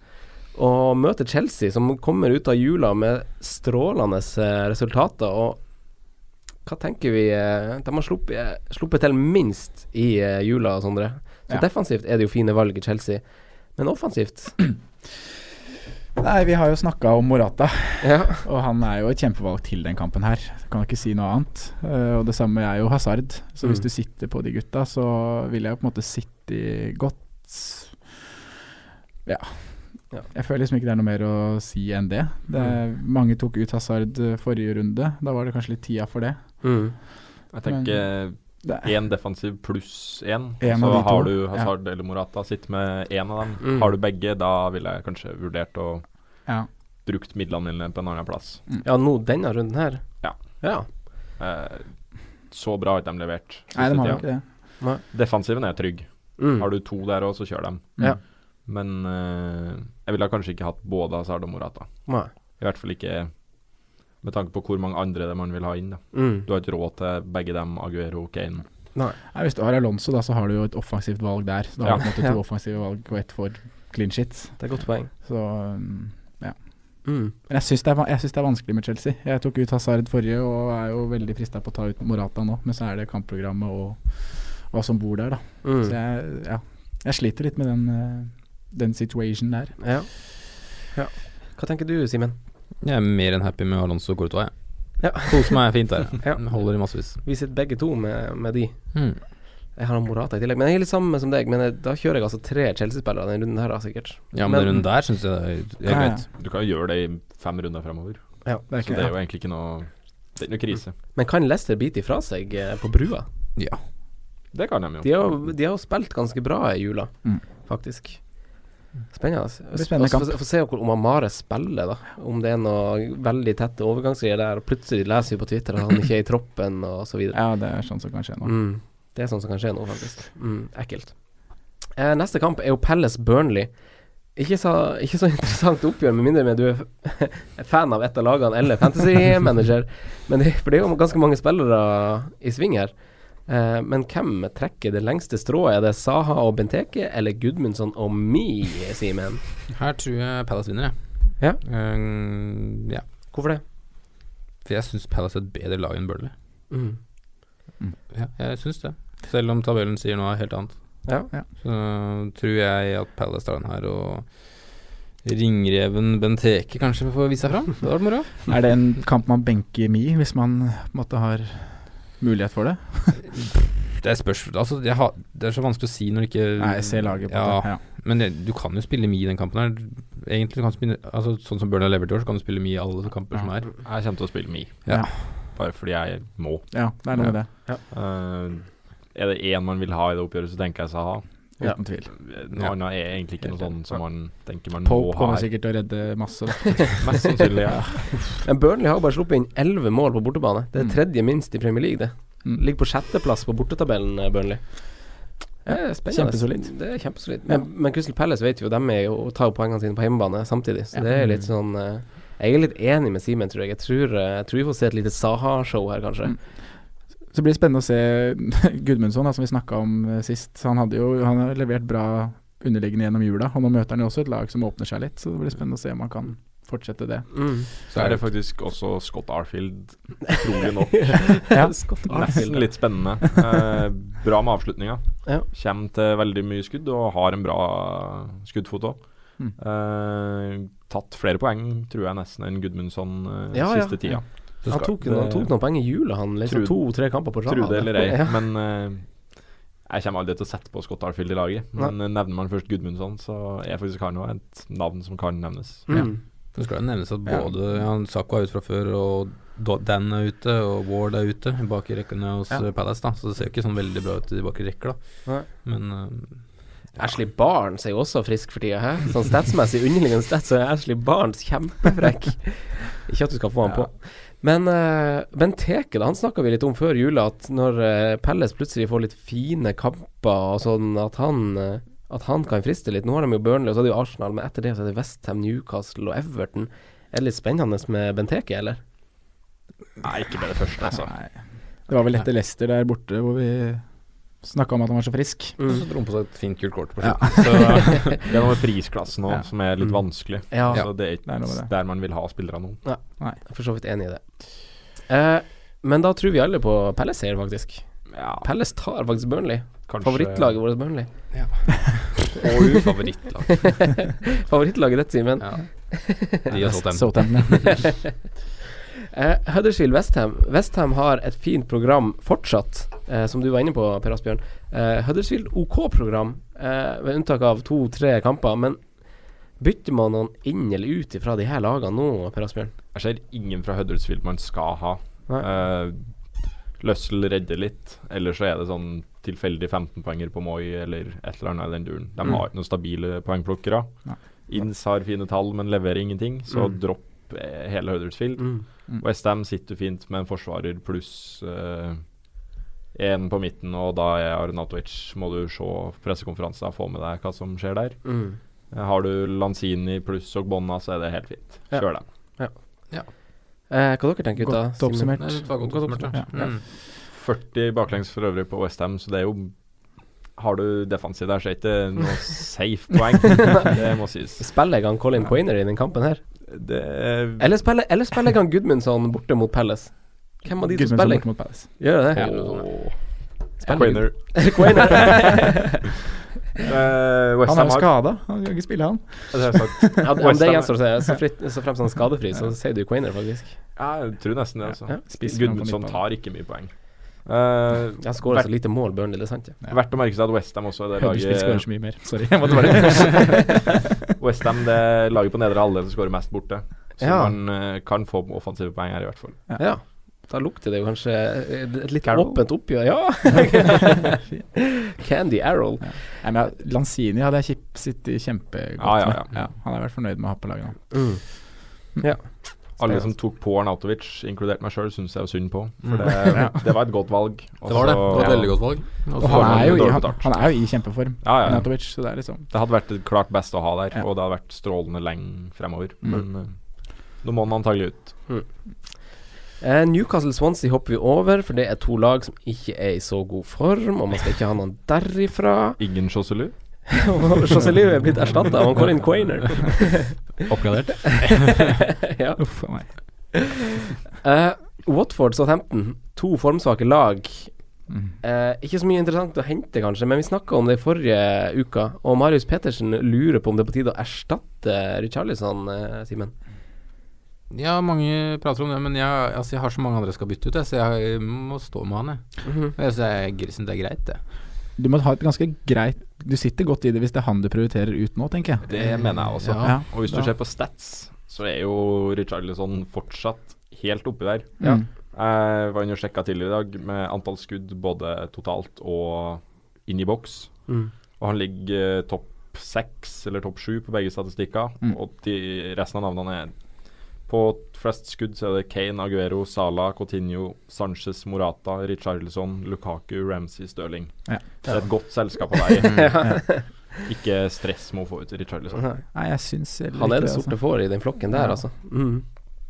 Speaker 2: Og møter Chelsea, som kommer ut av jula med strålende eh, resultater. Og hva tenker vi eh, De har sluppet, sluppet til minst i eh, jula, Sondre. Så
Speaker 4: Ja.
Speaker 2: defensivt er det jo fine valg i Chelsea. Men offensivt [clears throat]
Speaker 4: Nei, vi har jo snakka om Morata,
Speaker 2: Ja.
Speaker 4: og han er jo et kjempevalg til den kampen her. Kan ikke si noe annet. Uh, og det samme er jo Hazard. Så hvis
Speaker 2: Mm.
Speaker 4: du sitter på de gutta, så vil jeg jo på en måte sitte godt Ja.
Speaker 2: Ja.
Speaker 4: Jeg føler liksom ikke det er noe mer å si enn det. det er, Mange tok ut Hazard eh, forrige runde. Da var det kanskje litt tida for det.
Speaker 2: Mm.
Speaker 3: Jeg tenker
Speaker 4: det
Speaker 3: én defensiv pluss én,
Speaker 4: En
Speaker 3: så
Speaker 4: har to,
Speaker 3: har du
Speaker 4: ja.
Speaker 3: Eller Morata. Sitt med én av dem.
Speaker 2: Mm.
Speaker 3: Har du begge, da ville jeg kanskje vurdert å
Speaker 4: Ja.
Speaker 3: brukt midlene mine på en annen plass.
Speaker 2: ja, nå denne runden her.
Speaker 3: Ja.
Speaker 2: ja.
Speaker 3: Eh, så bra har ikke de levert.
Speaker 4: Nei, de har ikke det.
Speaker 3: Defensiven er trygg.
Speaker 2: Mm.
Speaker 3: Har du to der òg, så kjør dem.
Speaker 2: Ja.
Speaker 3: Men eh, jeg ville kanskje ikke hatt både Hazard og Morata.
Speaker 2: Nei.
Speaker 3: I hvert fall ikke med tanke på hvor mange andre det man vil ha inn. Da.
Speaker 2: Mm.
Speaker 3: Du har ikke råd til begge dem, Aguero og Kane.
Speaker 2: Nei.
Speaker 4: Nei, hvis du har Alonso, da, så har du jo et offensivt valg der. Så da har
Speaker 3: Ja.
Speaker 4: du på en måte to offensive valg og ett for clean shit.
Speaker 2: Det er et godt poeng.
Speaker 4: Så ja.
Speaker 2: Mm.
Speaker 4: Men jeg syns det, va- jeg synes det er vanskelig med Chelsea. Jeg tok ut Hazard forrige og er jo veldig frista på å ta ut Morata nå, men så er det kampprogrammet og hva som bor der, da.
Speaker 2: Mm.
Speaker 4: Så jeg, ja, jeg sliter litt med den, eh, den situasjonen der.
Speaker 2: Ja. ja. Hva tenker du, Simen?
Speaker 5: Jeg er mer enn happy med Alonso og Courtois. jeg.
Speaker 2: Ja.
Speaker 5: Koser meg fint der. [laughs]
Speaker 2: Ja.
Speaker 5: Holder i massevis.
Speaker 2: Vi sitter begge to med, med de.
Speaker 5: Mm.
Speaker 2: Jeg har Morata i tillegg. Men jeg er litt samme som deg. Men jeg, da kjører jeg altså tre Chelsea-spillere denne runden her, da, sikkert.
Speaker 5: Ja, men,
Speaker 2: Men-
Speaker 5: den runden der syns jeg det er helt
Speaker 4: Ja, ja.
Speaker 5: greit.
Speaker 3: Du kan jo gjøre det i fem runder fremover.
Speaker 2: Ja.
Speaker 4: Det ikke,
Speaker 3: Så det er jo egentlig ikke noe Det er ikke noe krise.
Speaker 2: Men kan Leicester bite ifra seg eh, på brua?
Speaker 5: Ja.
Speaker 3: Det kan de jo.
Speaker 2: De har, jo- de har jo spilt ganske bra i jula,
Speaker 4: Mm.
Speaker 2: faktisk. Spennende.
Speaker 4: spennende
Speaker 2: Og Få se om Amare spiller, da. Om det er noe veldig tette overgangsgreier der. Plutselig leser vi på Twitter at han ikke er i troppen, og så videre.
Speaker 4: Ja, det er sånn som kan skje nå.
Speaker 2: Mm. Det er sånn som kan skje nå, faktisk. Mm, ekkelt. Eh, neste kamp er jo Palace Burnley. Ikke så, ikke så [laughs] interessant oppgjør, med mindre med du er [laughs] fan av et av lagene eller fantasy manager. [laughs] Men det, for det er jo ganske mange spillere i sving her. Eh, men hvem trekker det lengste strået? Er det Saha og Benteke eller Gudmundsson og Mi, Simen? [laughs]
Speaker 5: Her tror jeg Palace vinner, jeg.
Speaker 2: Ja.
Speaker 5: Um, ja.
Speaker 2: Hvorfor det?
Speaker 5: For jeg syns Palace er et bedre lag enn Burnley.
Speaker 2: Mm.
Speaker 5: Ja, jeg syns det. Selv om tabellen sier noe helt annet.
Speaker 2: Ja.
Speaker 5: Så tror jeg at Palace tar den her, og ringreven Benteke kanskje får vise seg fram. Det hadde vært moro. [laughs]
Speaker 4: Er det en kamp man benker Mi hvis man på en måte har mulighet for det? [laughs]
Speaker 5: Det er spørs Altså, det, har, det er så vanskelig å si når du ikke
Speaker 4: Nei, jeg ser laget på
Speaker 5: ja,
Speaker 4: det. Ja.
Speaker 5: Men det, du kan jo spille Mi i den kampen her. Egentlig kan du spille Altså Sånn som Burnley har levert i år, så kan du spille Mi i alle kamper
Speaker 4: Ja.
Speaker 5: som er.
Speaker 3: Jeg kommer til å spille Mi,
Speaker 5: Ja.
Speaker 3: bare fordi jeg må.
Speaker 4: ja, det er noe
Speaker 5: Ja.
Speaker 4: med det.
Speaker 3: Uh, er det én man vil ha i det oppgjøret, så tenker jeg Saha.
Speaker 2: Ja.
Speaker 4: Uten tvil.
Speaker 3: Noe annet er egentlig ikke noe sånn som man tenker man
Speaker 4: Pope
Speaker 3: må ha.
Speaker 4: kommer sikkert til å redde masse. Da. [laughs]
Speaker 3: Mest sannsynlig, ja. [laughs]
Speaker 2: Men Burnley har bare sluppet inn elleve mål på bortebane. Det er
Speaker 4: Mm.
Speaker 2: tredje minst i Premier League, det.
Speaker 4: Mm.
Speaker 2: Ligger på sjetteplass på bortetabellen, eh, Burnley.
Speaker 4: Kjempesolid.
Speaker 2: Det er kjempesolid. Men, men Crystal Palace vet jo, de er jo, tar jo poengene sine på hjemmebane samtidig. Så
Speaker 4: Ja.
Speaker 2: det er litt sånn eh, Jeg er litt enig med Simen, tror jeg. Jeg tror, eh, jeg tror vi får se et lite Saha-show her, kanskje.
Speaker 4: Mm. Så blir det spennende å se [laughs] Gudmundsson, da, som vi snakka om eh, sist. Han, hadde jo, han har levert bra underliggende gjennom jula, og nå møter han jo også et lag som åpner seg litt. Så det blir spennende å se om han kan fortsette det.
Speaker 2: Mm.
Speaker 3: Så er det faktisk også Scott Arfield, trolig nok. [laughs]
Speaker 4: Ja. [laughs]
Speaker 2: Scott
Speaker 3: Nesten litt spennende. Eh, bra med avslutninga.
Speaker 2: Ja.
Speaker 3: Kommer til veldig mye skudd og har en bra skuddfot òg.
Speaker 4: Mm.
Speaker 3: Eh, tatt flere poeng, tror jeg, nesten enn Gudmundsson eh,
Speaker 2: Ja, ja.
Speaker 3: siste tida.
Speaker 2: Han
Speaker 5: tok,
Speaker 2: tok, han tok noen poeng i jula, han. Liksom To-tre kamper på rad.
Speaker 3: Tro det eller ei, [laughs]
Speaker 2: Ja.
Speaker 3: men uh, jeg kommer aldri til å sette på Scott Arfield i laget. Men ja. nevner man først Gudmundsson, så er faktisk han òg et navn som kan nevnes.
Speaker 2: Mm.
Speaker 5: Det skal jo nevnes at både ja, Sako er ute fra før, og Dan er ute, og Ward er ute bak i rekkene hos
Speaker 4: Ja.
Speaker 5: eh, Palace. da Så det ser jo ikke sånn veldig bra ut bak i rekker, da.
Speaker 2: Nei.
Speaker 5: Men uh,
Speaker 2: Ashley Barnes er jo også frisk for tida. Hæ? Sånn statsmessig underliggende stats så er Ashley Barnes kjempefrekk. [laughs] Ikke at du skal få han på. Men uh, Benteke, da, han snakka vi litt om før jula, at når uh, Pelles plutselig får litt fine kamper og sånn, at han uh, at han kan friste litt. Nå har de jo Burnley, og så er det jo Arsenal, men etter det så er det Westham, Newcastle og Everton. Er det litt spennende med Benteke, eller?
Speaker 3: Nei, ikke med det første, altså.
Speaker 4: Nei. Det var vel etter Leicester der borte hvor vi snakka om at han var så frisk.
Speaker 5: Og så dro han på seg et fint kult kort på
Speaker 4: Ja.
Speaker 5: Så [laughs]
Speaker 3: Det er noe med prisklassen òg
Speaker 4: Ja.
Speaker 3: som er litt
Speaker 2: Mm.
Speaker 3: vanskelig.
Speaker 2: Ja,
Speaker 3: Så det er
Speaker 4: det er
Speaker 3: ikke
Speaker 4: det.
Speaker 3: der man vil ha spillere nå.
Speaker 2: jeg er for så vidt enig i det. Eh, men da tror vi alle på Pelles her, faktisk.
Speaker 3: Ja,
Speaker 2: Pelles tar faktisk Burnley.
Speaker 3: kanskje
Speaker 2: Favorittlaget vårt Burnley. [laughs]
Speaker 5: Og favorittlag.
Speaker 2: Favorittlaget ditt, Simen.
Speaker 5: Ja. De har.
Speaker 4: Southampton. [laughs]
Speaker 2: Eh, Huddersfield Westham. Westham har et fint program fortsatt, eh, som du var inne på, Per Asbjørn. Eh, Huddersfield OK-program, eh, ved unntak av to-tre kamper. Men bytter man noen inn eller ut fra de her lagene nå, Per Asbjørn?
Speaker 3: Jeg ser ingen fra Huddersfield man skal ha. Uh, Løssel redder litt, eller så er det sånn tilfeldig 15-poenger på Moi eller et eller annet i den duren. De
Speaker 2: Mm.
Speaker 3: har ikke noen stabile poengplukkere. Inns har fine tall, men leverer ingenting, så
Speaker 2: Mm.
Speaker 3: dropp eh, hele Huddersfield.
Speaker 2: Mm.
Speaker 4: Mm.
Speaker 3: Westham sitter fint med en forsvarer pluss En på midten, og da er Arnatovic Må du se pressekonferansen og få med deg hva som skjer der.
Speaker 2: Mm.
Speaker 3: Eh, Har du Lanzini pluss Ogbonna, så er det helt fint.
Speaker 2: Ja.
Speaker 3: Ja. dem.
Speaker 2: Eh, hva dere tenker gutta?
Speaker 4: Godt oppsummert.
Speaker 5: Nei, det var godt
Speaker 2: Godt
Speaker 5: oppsummert, ja.
Speaker 4: Ja.
Speaker 5: Mm.
Speaker 3: 40 baklengs for øvrig på Westham, så det er jo Har du defensiv der, så er det ikke noe safe poeng. [laughs] det må sies.
Speaker 2: Spiller jeg han Colin Poiner i den kampen her?
Speaker 3: Det er
Speaker 2: Eller spiller, eller spiller han Gudmundsson borte mot Palace? Hvem av de to
Speaker 4: Gudmundsson
Speaker 2: spiller?
Speaker 4: borte mot Palace.
Speaker 2: Gjør det?
Speaker 3: Quainer. [laughs]
Speaker 2: Quainer. [laughs] [laughs]
Speaker 3: uh,
Speaker 4: Han er jo skada, han kan ikke spille, han.
Speaker 3: det har jeg sagt.
Speaker 2: Ja, om det gjenstår å se. Så, fritt, så fremst han er skadefri, så sier du Quainer, faktisk.
Speaker 3: Ja, jeg tror nesten det, altså.
Speaker 2: Ja.
Speaker 3: Gudmundsson tar ikke mye poeng. Eh,
Speaker 2: Jeg skårer så lite mål, Burnley, det er sant, ja.
Speaker 4: Ja.
Speaker 3: Verdt å merke seg at Westham også er det
Speaker 4: Huddersfield skårer
Speaker 3: laget
Speaker 4: så mye mer. Sorry, [laughs] [laughs]
Speaker 3: Westham det laget på nedre halvdel som skårer mest borte. Så
Speaker 2: Ja.
Speaker 3: man eh, kan få offensive poeng her, i hvert fall.
Speaker 2: Ja. Da lukter det jo kanskje et litt
Speaker 3: Carol.
Speaker 2: åpent oppgjør. Ja! [laughs] Candy Arrow.
Speaker 4: Nei, men ja, Lanzini hadde jeg sittet kjempegodt
Speaker 3: Ja, ja, ja.
Speaker 4: med. Han har vært fornøyd med å ha på laget nå.
Speaker 2: Mm. Ja.
Speaker 3: Alle som tok på Arnautovic, inkludert meg sjøl, syns jeg var synd på. For
Speaker 5: Mm.
Speaker 3: det, [laughs]
Speaker 4: Ja.
Speaker 3: det var et godt valg.
Speaker 5: Det var det. Det var et
Speaker 3: Ja.
Speaker 5: veldig godt valg. Og
Speaker 4: Og han er, jo i, han, han er jo i kjempeform,
Speaker 3: Ja, ja.
Speaker 4: Arnautovic, så det er liksom
Speaker 3: Det hadde vært det klart beste å ha der,
Speaker 4: Ja.
Speaker 3: og det hadde vært strålende lenge fremover.
Speaker 4: Mm.
Speaker 3: Men eh, nå må han antagelig ut.
Speaker 2: Eh, Newcastle Swansea hopper vi over, for det er to lag som ikke er i så god form, og man skal ikke ha noen derifra.
Speaker 3: Ingen Joselu?
Speaker 2: Joselu er blitt erstatta av Colin Quainer. [laughs]
Speaker 5: Oppgradert. [laughs]
Speaker 2: ja.
Speaker 4: Uff a meg.
Speaker 2: Uh, Watford Southampton, to formsvake lag.
Speaker 4: Mm.
Speaker 2: Eh, ikke så mye interessant å hente, kanskje, men vi snakka om det i forrige uka. Og Marius Petersen lurer på om det er på tide å erstatte Richarlison, uh, Simen.
Speaker 5: Ja, mange prater om det, men jeg, altså, jeg har så mange andre jeg skal bytte ut, jeg, så jeg må stå med han, jeg.
Speaker 2: Mhm.
Speaker 5: Jeg jeg synes det er greit, det.
Speaker 4: Du må ha et ganske greit Du sitter godt i det hvis det er han du prioriterer ut nå, tenker jeg.
Speaker 3: Det mener jeg også.
Speaker 5: Ja.
Speaker 3: Og hvis du ser på stats, så er jo Richarlison fortsatt helt oppi der.
Speaker 2: Ja.
Speaker 4: Mm.
Speaker 3: Jeg var inne og sjekka tidligere i dag med antall skudd både totalt og inn i boks.
Speaker 2: Mm.
Speaker 3: Og han ligger eh, topp seks eller topp sju på begge statistikker.
Speaker 4: Mm.
Speaker 3: Og de, resten av navnene er på flest skudd så er det Kane, Aguero, Salah, Coutinho, Sanchez, Morata, Richarlison, Lukaku, Ramsey, Stirling.
Speaker 4: Ja.
Speaker 3: Det er et godt selskap av [laughs] deg. ja. Ikke stress med å få ut Richarlison.
Speaker 2: Nei,
Speaker 4: jeg syns
Speaker 2: Han er det altså. sorte altså. fåret i den flokken der, altså. Mm.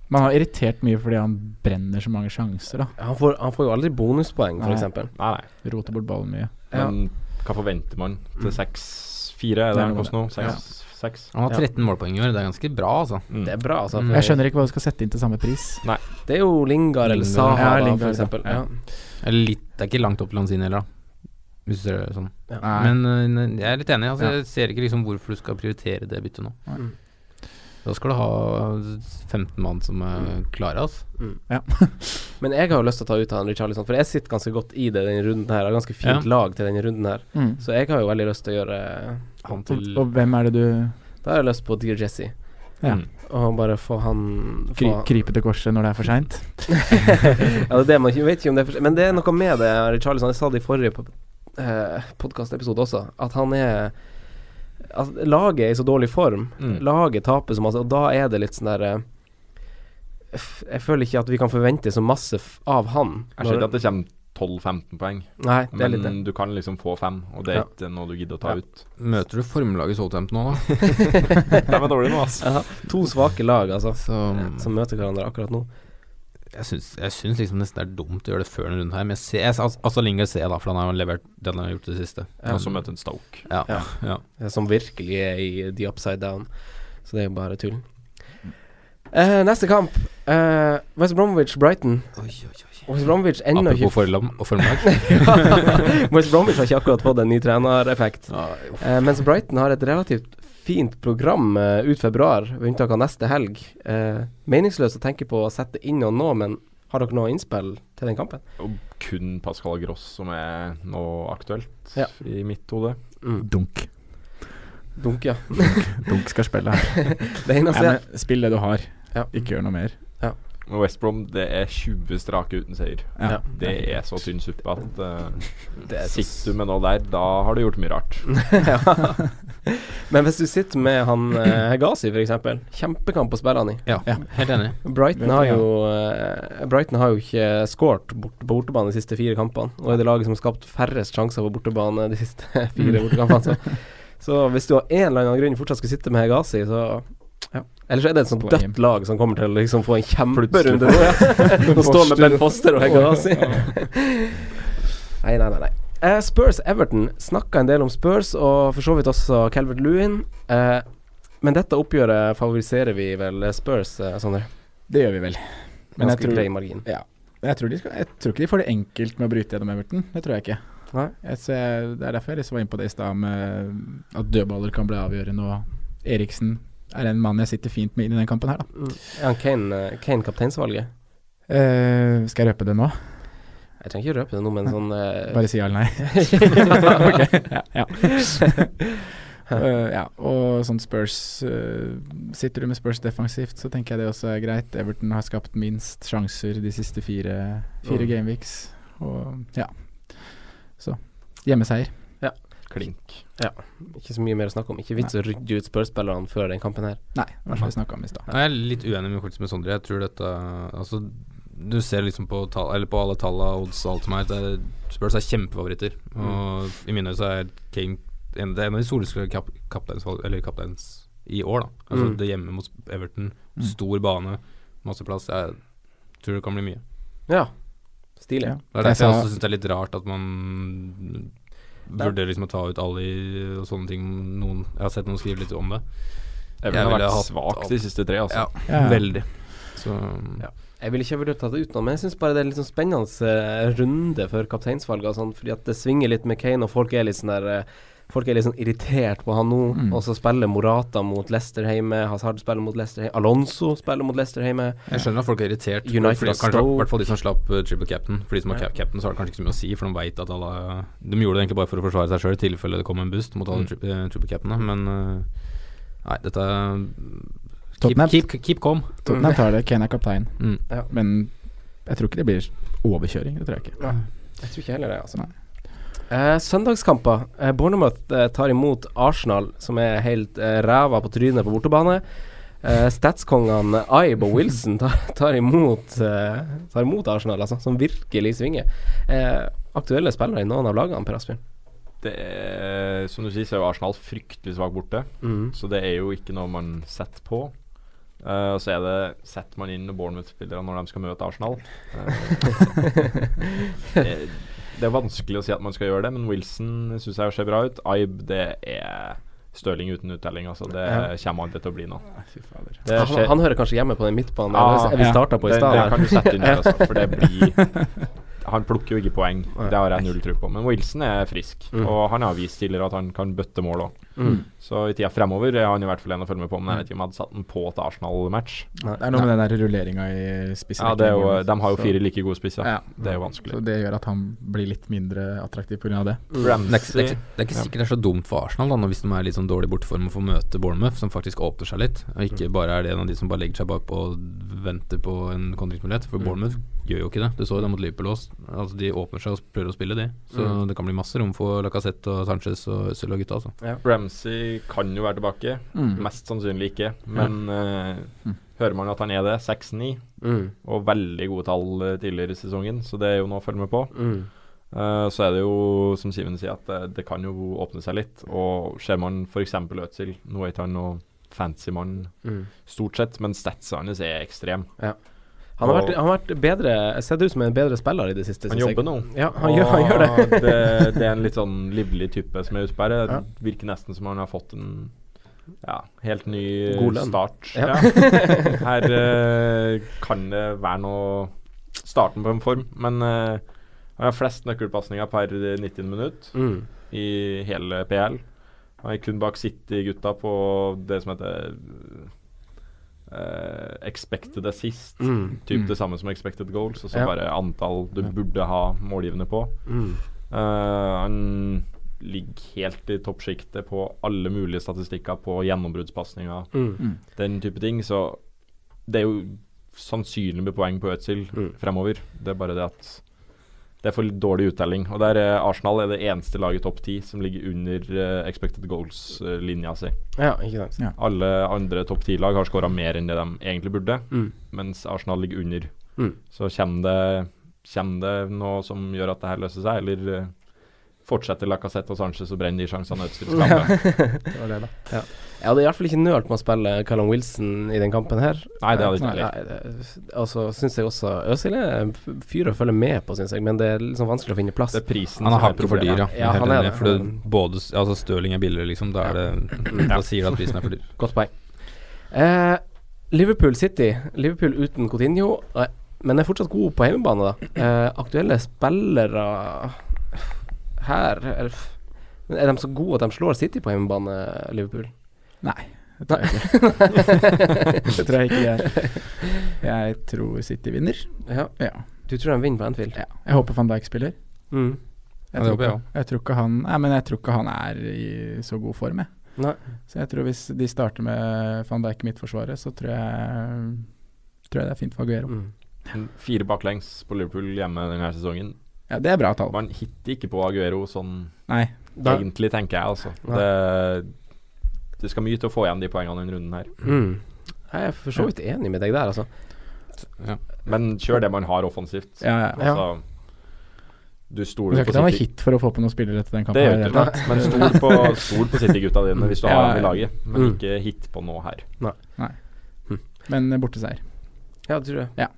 Speaker 4: Man har irritert mye fordi han brenner så mange sjanser, da.
Speaker 2: Han får, han får jo aldri bonuspoeng, f.eks.
Speaker 3: Nei. nei, nei.
Speaker 4: Roter bort ballen mye.
Speaker 3: Men hva forventer man til mm. 6-4 er
Speaker 4: det
Speaker 3: han koster nå? 6 seks.
Speaker 5: Han har 13 målpoeng i år, det er ganske bra, altså.
Speaker 3: Mm.
Speaker 2: Det er bra, altså.
Speaker 5: Mm.
Speaker 4: Jeg skjønner ikke hva du skal sette inn til samme pris. Nei.
Speaker 2: Det er jo Lingard eller Saha,
Speaker 4: ja,
Speaker 2: for eksempel.
Speaker 4: Ja.
Speaker 2: Ja.
Speaker 5: Litt, det er ikke langt opp til Lanzini heller, da. Hvis du ser det sånn. Men uh, jeg er litt enig. Altså, jeg ser ikke liksom hvorfor du skal prioritere det byttet nå.
Speaker 2: Mm.
Speaker 5: Da skal du ha eh, 15 mann som er mm. klare, altså. Mm. Ja. [laughs]
Speaker 2: Men jeg har jo lyst til å ta ut han Richarlison, for jeg sitter ganske godt i det denne runden her. Har ganske fint
Speaker 5: ja.
Speaker 2: lag til denne runden her.
Speaker 4: Mm.
Speaker 2: Så jeg har jo veldig lyst til å gjøre
Speaker 5: han til
Speaker 4: og hvem er det du
Speaker 2: Da har jeg lyst på Dear Jesse.
Speaker 4: Ja.
Speaker 3: Mm.
Speaker 2: Og bare få han
Speaker 4: Kri
Speaker 2: få,
Speaker 4: krype til korset når det er for seint? [laughs]
Speaker 2: ja, det er det man ikke vet ikke om det er for, Men det er noe med det, Richarlison. Jeg sa det i forrige eh, podkastepisode også, at han er at Laget er i så dårlig form.
Speaker 3: Mm.
Speaker 2: Laget taper så masse, og da er det litt sånn der eh, Jeg føler ikke at vi kan forvente så masse av han.
Speaker 3: Jeg ser ikke at det kommer 12-15 poeng,
Speaker 2: Nei, det er litt det.
Speaker 3: men du kan liksom få fem, og det er
Speaker 2: Ja.
Speaker 3: ikke noe du gidder å ta
Speaker 2: Ja.
Speaker 3: ut.
Speaker 5: Møter du formlaget Southampton nå, da? [laughs]
Speaker 3: De er dårlige nå, altså.
Speaker 2: Ja, to svake lag, altså,
Speaker 5: Som-
Speaker 2: som møter hverandre akkurat nå.
Speaker 5: jeg syns, jeg syns liksom nesten det er dumt å gjøre det før denne runden her. Men jeg ser, jeg, altså, altså Lingard ser jeg, da, for han har jo levert det han har gjort i det siste.
Speaker 3: Og så møter en Stoke.
Speaker 5: Ja.
Speaker 2: Ja.
Speaker 5: ja.
Speaker 2: Som virkelig er i the upside down. Så det er jo bare tull. Eh, neste kamp. Uh, West Bromwich-Brighton.
Speaker 5: Oi, oi, oi.
Speaker 2: West Bromwich ennå
Speaker 5: Apropos
Speaker 2: ikke
Speaker 5: forlam og formlag. [laughs] [laughs]
Speaker 2: West Bromwich har ikke akkurat fått en ny trenereffekt. Eh, mens Brighton har et relativt fint program eh, ut februar, ved unntak av neste helg. Eh, meningsløst å tenke på å sette inn noe nå, men har dere noe innspill til den kampen?
Speaker 3: Og kun Pascal Gross som er nå aktuelt
Speaker 2: Ja.
Speaker 3: i mitt hode.
Speaker 2: Mm.
Speaker 4: Dunk.
Speaker 2: Dunk, ja.
Speaker 4: Dunk skal spille her. [laughs]
Speaker 2: Det eneste
Speaker 4: Nei, men spill det du har.
Speaker 2: Ja.
Speaker 4: Ikke gjør noe mer.
Speaker 3: Og West Brom, det er 20 strake uten seier.
Speaker 4: Ja.
Speaker 3: Det er så tynn suppe at uh,
Speaker 2: Det er
Speaker 3: sitter du med noe der, da har du gjort mye rart. [laughs]
Speaker 2: Men hvis du sitter med han eh, Hegazi, f.eks. Kjempekamp å spille han i.
Speaker 5: Ja,
Speaker 4: Ja.
Speaker 5: helt enig.
Speaker 2: Brighton har jo eh, Brighton har jo ikke skåret bort, på bortebane de siste fire kampene, og er det laget som har skapt færrest sjanser på bortebane de siste [laughs] fire bortekampene. Så, så hvis du av en eller annen grunn fortsatt skal sitte med Hegazi, så ja. Eller så er det et sånt dødt
Speaker 4: hjem.
Speaker 2: lag som kommer til å liksom få en kjemperunde nå. Ja. [laughs] [laughs] Nå står med Ben Foster og Hegazi.
Speaker 4: Ja. [laughs]
Speaker 2: Nei, nei, nei. nei. Uh, Spurs Everton snakka en del om Spurs, og for så vidt også Calvert Lewin. Uh, men dette oppgjøret favoriserer vi vel Spurs, uh, Sondre?
Speaker 4: Det gjør vi vel. Men jeg tror, ja. Jeg, tror de skal, jeg tror ikke de får det enkelt med å bryte gjennom Everton. Det tror jeg ikke. Jeg ser, det er derfor jeg liksom var inne på det i stad, med at dødballer kan bli avgjørende. Og Eriksen er en mann jeg sitter fint med inn i den kampen her, da.
Speaker 2: Mm. Er han Kane, eh, Kane kapteinsvalget?
Speaker 4: Uh, skal jeg røpe det nå?
Speaker 2: Jeg trenger ikke røpe det nå, men sånn uh... [laughs]
Speaker 4: Bare si ja eller nei. [laughs] [laughs] ok, ja, ja. uh, ja. Og sånn Spurs eh, Sitter du med Spurs defensivt, så tenker jeg det også er greit. Everton har skapt minst sjanser de siste fire, fire
Speaker 2: Mm.
Speaker 4: gameweeks. Og ja. Så hjemmeseier.
Speaker 3: Klink.
Speaker 2: Ikke så mye mer å snakke om. Ikke vits å rydde ut Spurs-spillerne før den kampen her.
Speaker 4: Nei, det var som vi snakka om i stad.
Speaker 5: Jeg er litt uenig med, faktisk med Sondre. Jeg tror dette Altså, du ser liksom på, tall, eller på alle tallene, odds og alt som er. Er Spurs er kjempefavoritter. Og i mine øyne så er Kane en, det er en av de solskjære kap, kapteins, eller kapteins i år, da. Altså
Speaker 2: Mm.
Speaker 5: det hjemme mot Everton.
Speaker 4: Mm.
Speaker 5: Stor bane, masse plass. Jeg tror det kan bli mye.
Speaker 2: Ja. Stilig.
Speaker 4: Ja.
Speaker 5: Det er derfor jeg også syns det er litt rart at man vurderer liksom å ta ut Ali og sånne ting. Noen, jeg har sett noen skrive litt om det.
Speaker 3: Everton
Speaker 5: Jeg
Speaker 3: har vært
Speaker 5: hatt
Speaker 3: svak de siste tre, altså.
Speaker 5: Ja,
Speaker 4: Ja, ja.
Speaker 5: veldig. Så
Speaker 2: Ja. Jeg vil ikke ha vurdert det ut nå, men jeg syns bare det er litt sånn spennende eh, runde for kapteinsvalget sånn, fordi at det svinger litt med Kane, og folk er litt sånn der eh, Folk er litt sånn irritert på han nå,
Speaker 4: Mm.
Speaker 2: og så spiller Morata mot Leicester hjemme, Hazard spiller mot Leicester hjemme, Alonso spiller mot Leicester hjemme.
Speaker 5: Jeg skjønner at folk er irritert.
Speaker 2: United
Speaker 5: fordi, kanskje,
Speaker 2: Stoke.
Speaker 5: I hvert fall de som slapp uh, triple captain. For de som har
Speaker 2: Ja.
Speaker 5: cap captain, så har det kanskje ikke så mye å si, for de veit at alle De gjorde det egentlig bare for å forsvare seg sjøl i tilfelle det kom en boost mot alle
Speaker 3: Mm.
Speaker 5: tri uh, triple captainene, men uh, Nei, dette
Speaker 4: Tottenham.
Speaker 5: keep, keep, keep calm.
Speaker 4: Tottenham tar det. Kane er kaptein.
Speaker 5: Mm.
Speaker 4: Men jeg tror ikke det blir overkjøring. Det tror jeg ikke.
Speaker 2: Jeg tror ikke heller det, altså.
Speaker 4: Nei.
Speaker 2: Eh, søndagskamper. Eh, Bournemouth eh, tar imot Arsenal, som er helt eh, ræva på trynet på bortebane. Uh, Statskongene Ibe og Wilson tar, tar, imot, eh, tar imot Arsenal, altså, som virkelig svinger. Eh, aktuelle spillere i noen av lagene, Per Asbjørn?
Speaker 3: Det er, som du sier, så er jo Arsenal fryktelig svak borte.
Speaker 2: Mm.
Speaker 3: Så det er jo ikke noe man setter på. Uh, og så er det setter man inn Bournemouth-spillere når de skal møte Arsenal. [laughs] Uh, det, er vanskelig å si at man skal gjøre det, men Wilson syns jeg ser bra ut. Ibe, det er Stirling uten uttelling. Altså, det ja. kommer aldri til å bli noe.
Speaker 2: Han, han, hører kanskje hjemme på den midtbanen ja, vi starta på i stad.
Speaker 3: Det, det kan du sette inn der, altså, for det blir [laughs] Han plukker jo ikke poeng, det har jeg null tro på. Men Wilson er frisk, mm. og han har vist tidligere at han kan bøtte mål òg. Mm. Så i tida fremover er han i hvert fall en å følge med på. Men jeg vet ikke om jeg hadde satt den på et Arsenal-match.
Speaker 4: Det er noe med den der rulleringa i spissen.
Speaker 3: Ja, jo, de har jo fire like gode spisser. Ja. Det er jo vanskelig.
Speaker 4: Så det gjør at han blir litt mindre attraktiv pga. det.
Speaker 5: Mm. Det, er ikke, det, er ikke, det er ikke sikkert det er så dumt for Arsenal da, hvis de er litt sånn dårlig borteform og får møte Bournemouth, som faktisk åpner seg litt. Og ikke bare er det en av de som bare legger seg bakpå og venter på en kontringsmulighet. For Bournemouth gjør jo ikke det. Du så det mot Liverpool også. Altså, de åpner seg og prøver å spille, de. Så mm. det kan bli masse rom for Lacassette og Sanchez og Øzil og gutta. Altså.
Speaker 3: Ja. Ramsey kan jo være tilbake. Mm. Mest sannsynlig ikke. Men uh, mm. hører man at han er det, 6-9, mm. og veldig gode tall eh, tidligere i sesongen, så det er jo noe å følge med på. Uh, så er det jo, som Siven sier, at det, det, kan jo åpne seg litt. Og ser man f.eks. Øtzil, nå er ikke han noe fancy mann mm. stort sett, men statsene hans er ekstrem.
Speaker 2: Ja. Han har, vært, han har vært bedre Sett ut som en bedre spiller i det siste.
Speaker 3: Han jobber nå.
Speaker 2: Ja, han, gjør, han gjør, det.
Speaker 3: det. [laughs] det. er en litt sånn livlig type som er ute på her. Virker nesten som han har fått en ja, helt ny start. Ja. her uh, kan det være noe starten på en form, men uh, han har flest nøkkelpasninger per 90 minutt mm. i hele PL. Han er kun bak City-gutta på det som heter Uh, expected assist. Mm. Typ mm. det samme som expected goals, og så ja. bare antall du burde ha målgivende på. Mm. Uh, han ligger helt i toppsjiktet på alle mulige statistikker på gjennombruddspasninger, mm. mm. den type ting. Så det er jo sannsynlig med poeng på Øtzil mm. fremover. Det er bare det at det er for dårlig uttelling. Og der er Arsenal er det eneste laget topp ti som ligger under uh, expected goals-linja si.
Speaker 2: Ja, ikke sant. Ja.
Speaker 3: Alle andre topp ti-lag har skåra mer enn det de egentlig burde, mm. mens Arsenal ligger under. Mm. Så kommer det, kommer det noe som gjør at det her løser seg, eller uh, fortsetter Lacassette og Sanchez å brenne de sjansene Øzil skaper? [laughs]
Speaker 2: det var det, da. Ja. Jeg hadde iallfall ikke nølt med å spille Callum Wilson i den kampen her.
Speaker 3: Nei, det hadde ikke heller.
Speaker 2: Altså syns jeg også Øzil er fyr å følge med på, syns jeg, men det er liksom vanskelig å finne plass.
Speaker 3: Det er prisen
Speaker 5: Han er hakket for dyr, ja. ja han er det. For det, både altså Stirling er billigere, liksom. Da, er det, da sier det at prisen er for dyr. [clears throat]
Speaker 2: Godt poeng. Eh, Liverpool City. Liverpool uten Coutinho, eh, men er fortsatt god på hjemmebane, da. Eh, aktuelle spillere her er, er de så gode at de slår City på hjemmebane, Liverpool?
Speaker 4: Nei. Det tror jeg ikke. [laughs] det tror jeg ikke jeg. [laughs] Jeg tror City vinner.
Speaker 2: Ja. ja. Du tror de vinner på Anfield?
Speaker 4: Ja. Jeg håper van Dijk spiller. Mm. Jeg, tror ikke, jeg, tror han Nei, jeg tror ikke han er i så god form, jeg. Nei. Så jeg tror hvis de starter med van Dijk i midtforsvaret, så tror jeg Tror jeg det er fint for Aguero.
Speaker 3: Mm. Fire baklengs på Liverpool hjemme denne sesongen.
Speaker 4: Ja, det er bra tall.
Speaker 3: Man hitter ikke på Aguero sånn
Speaker 4: Nei.
Speaker 3: Egentlig, tenker jeg altså. Det det skal mye til å få igjen de poengene denne runden her.
Speaker 2: Mm. Jeg er for så vidt enig med deg der, altså.
Speaker 3: Ja. Men kjør det man har offensivt.
Speaker 4: Ja, ja.
Speaker 3: Altså, du stoler
Speaker 4: på City. Det var hit for å få på noen spillere etter den kampen.
Speaker 3: Det gjør ikke det, men stol på, [laughs] stol på City-gutta dine hvis du har dem i laget. Men mm. ikke hit på noe her.
Speaker 4: Nei. Nei. Hm. Men borteseier.
Speaker 2: Ja, det tror jeg.
Speaker 4: Ja.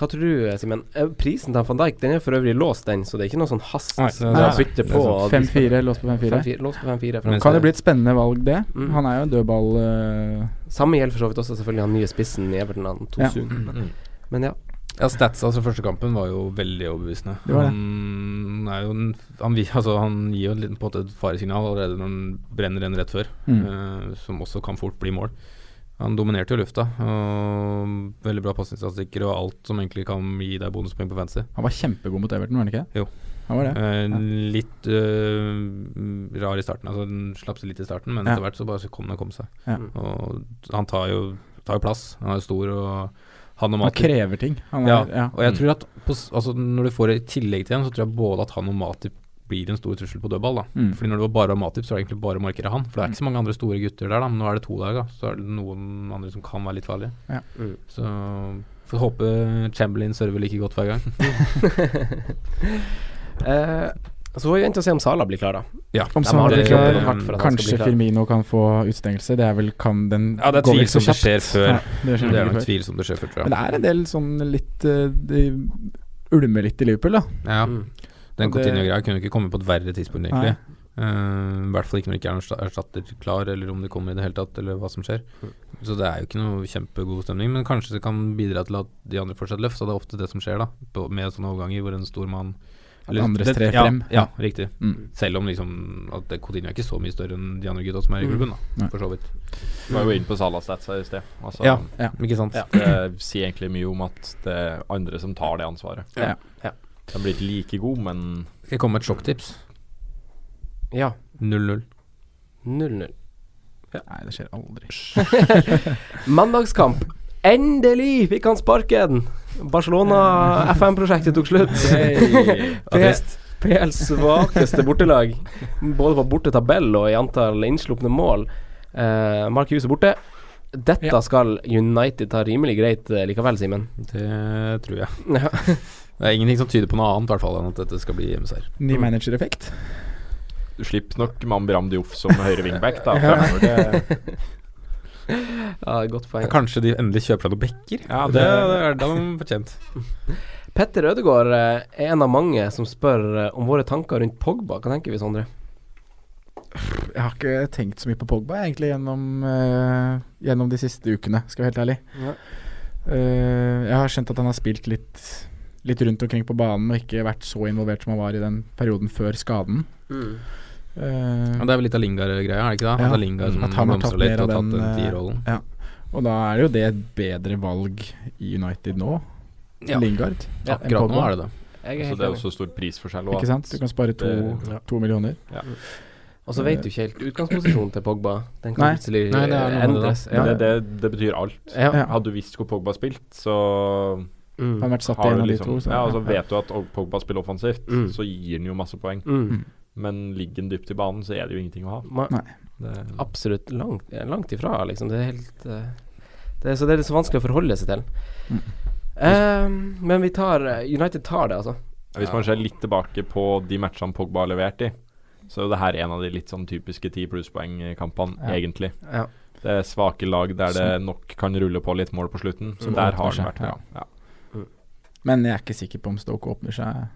Speaker 2: Hva tror du, Simen? Eh, prisen til van Dijk Den er for øvrig låst, den, så det er ikke noe sånn hast. Nei, det er bytte på
Speaker 4: 5-4, låst på 5-4.
Speaker 2: Låst på 5-4
Speaker 4: Kan det bli et spennende valg, det? Mm. Han er jo en dødball uh...
Speaker 2: Samme gjelder for så vidt også selvfølgelig han nye spissen i Everton, han Tosun. Ja. Mm. Men ja.
Speaker 5: Ja, Stats altså første kampen var jo veldig overbevisende.
Speaker 4: Det var det.
Speaker 5: Han, er jo en, han, altså, han gir jo en, på en måte et faresignal allerede når han brenner en rett før, mm. uh, som også kan fort bli mål. Han dominerte jo lufta. Og veldig bra pasningsstatistikker og alt som egentlig kan gi deg bonuspoeng på fancy.
Speaker 4: Han var kjempegod mot Everton, var han ikke?
Speaker 5: Jo.
Speaker 4: Han var det.
Speaker 5: Eh, ja. Litt uh, rar i starten. Altså Den slapp seg litt i starten, men ja. etter hvert så bare kom den og kom seg. Ja. Og han tar jo, tar jo, plass. Han er stor og han,
Speaker 4: han krever ting.
Speaker 5: Han er, ja. og jeg tror at på, altså, når du får det i tillegg til ham, så tror jeg både at han og Matip blir en stor trussel på dødball. da
Speaker 4: Mm.
Speaker 5: Fordi når det var bare Matip, så er det egentlig bare å markere han. For det er ikke så mange andre store gutter der, da men nå er det to der, da. Så er det noen andre som kan være litt farlige.
Speaker 4: Ja.
Speaker 2: Mm.
Speaker 5: Så får håpe Chamberlain server like godt hver gang. [laughs] [laughs]
Speaker 2: Eh, så får vi vente og se om Sala blir klar, da.
Speaker 5: Ja,
Speaker 4: Om
Speaker 2: Sala
Speaker 4: blir klar, Kanskje
Speaker 2: bli klar.
Speaker 4: Firmino kan få utstengelse. Det er vel kan den
Speaker 5: Ja, det er
Speaker 4: tvil
Speaker 5: som det skjer før.
Speaker 4: Ja, det
Speaker 5: Det er nok
Speaker 4: som
Speaker 5: tvilsomt det skjer før, tror
Speaker 4: Men det er en del sånn litt uh, Det ulmer litt i Liverpool, da.
Speaker 5: Ja,
Speaker 2: Mm.
Speaker 5: Den Coutinho-greia kunne ikke komme på et verre tidspunkt, egentlig. Eh, I hvert fall ikke når det ikke er noen erstatter klar, eller om det kommer i det hele tatt, eller hva som skjer.
Speaker 2: Mm.
Speaker 5: Så det er jo ikke noe kjempegod stemning, men kanskje det kan bidra til at de andre får seg et løft. Så det er ofte det som skjer, da, på, med sånne overganger hvor en stor mann
Speaker 4: eller, andres
Speaker 5: tre
Speaker 4: frem.
Speaker 5: ja. Ja, riktig.
Speaker 4: Mm.
Speaker 5: Selv om liksom at det- Coutinho er ikke så mye større enn de andre gutta som er i
Speaker 2: Mm.
Speaker 5: klubben, da,
Speaker 4: Nei.
Speaker 5: for så vidt.
Speaker 3: Vi var jo inne på Salah Stats her i sted. Altså,
Speaker 5: Ja.
Speaker 4: Ja.
Speaker 5: Ikke sant?
Speaker 2: Ja.
Speaker 3: Det sier egentlig mye om at det er andre som tar det ansvaret.
Speaker 2: Ja. Ja.
Speaker 3: Den blir ikke like god, men
Speaker 5: Skal jeg komme med et sjokktips?
Speaker 2: Ja.
Speaker 5: 0-0.
Speaker 2: 0-0.
Speaker 4: Nei, det skjer aldri. [laughs]
Speaker 2: Mandagskamp. Endelig fikk han sparken! Barcelona FM-prosjektet tok slutt. Hey, [laughs] PLs svakeste bortelag, både på bortetabell og i antall innslupne mål. Uh, Hughes er borte. Dette
Speaker 4: Ja.
Speaker 2: skal United ta rimelig greit eh, likevel, Simen.
Speaker 5: Det tror jeg.
Speaker 2: Ja.
Speaker 5: Det er ingenting som tyder på noe annet, i hvert fall, enn at dette skal bli hjemmeseier.
Speaker 4: Ny
Speaker 2: Mm.
Speaker 4: managereffekt.
Speaker 3: du slipper nok Mambram Dioff som høyre wingback. Da, [laughs]
Speaker 4: Ja.
Speaker 3: det, [laughs]
Speaker 2: ja, godt poeng.
Speaker 5: Kanskje de endelig kjøper seg noen bekker?
Speaker 3: Ja,
Speaker 5: det,
Speaker 3: det-
Speaker 5: det er de fortjent. [laughs]
Speaker 2: Petter Ødegaard eh, er en av mange som spør eh, om våre tanker rundt Pogba. Hva tenker vi, Sondre?
Speaker 4: Jeg har ikke tenkt så mye på Pogba egentlig gjennom, uh, gjennom de siste ukene, skal jeg være helt ærlig.
Speaker 2: Ja.
Speaker 4: Uh, jeg har skjønt at han har spilt litt, litt rundt omkring på banen og ikke vært så involvert som han var i den perioden før skaden.
Speaker 2: Mm.
Speaker 5: Uh, det er vel litt av Lingard-greia, er det ikke det?
Speaker 4: Ja.
Speaker 5: At det Lingard som
Speaker 4: At han har tatt mer av den,
Speaker 5: den
Speaker 4: eh, ja. Og da er det jo det et bedre valg i United nå.
Speaker 5: Ja.
Speaker 4: Lingard.
Speaker 5: Ja, akkurat nå er det det.
Speaker 2: Jeg er
Speaker 3: så det er også stor prisforskjell.
Speaker 4: Ikke sant? Du kan spare to,
Speaker 3: det-
Speaker 2: Ja.
Speaker 4: to millioner.
Speaker 2: Og så vet du ikke helt utgangsposisjonen til Pogba. Den kan plutselig endres.
Speaker 5: da.
Speaker 3: Det, det, det betyr alt.
Speaker 2: Ja.
Speaker 4: Ja.
Speaker 3: Hadde du visst hvor Pogba spilt, så
Speaker 2: Mm.
Speaker 4: Han har vært satt i en av de
Speaker 3: liksom
Speaker 4: to. Så,
Speaker 3: Ja, og så vet du at Pogba spiller offensivt,
Speaker 2: Mm.
Speaker 3: så gir han jo masse poeng.
Speaker 2: Mm.
Speaker 3: Men ligger han dypt i banen, så er det jo ingenting å ha.
Speaker 4: Nei.
Speaker 3: Det,
Speaker 2: Absolutt langt, langt ifra, liksom. Det er helt eh, det er, Så det er så vanskelig å forholde seg til.
Speaker 4: Mm.
Speaker 2: Eh, men vi tar eh, United tar det, altså.
Speaker 3: Hvis man ser litt tilbake på de matchene Pogba har levert i, så er jo det her en av de litt sånn typiske 10 plusspoeng-kampene,
Speaker 4: Ja.
Speaker 3: egentlig.
Speaker 2: Ja.
Speaker 3: Det er svake lag der det nok kan rulle på litt mål på slutten, så
Speaker 4: Som
Speaker 3: der har det vært Ja. Ja.
Speaker 4: Men jeg er ikke sikker på om Stoke åpner seg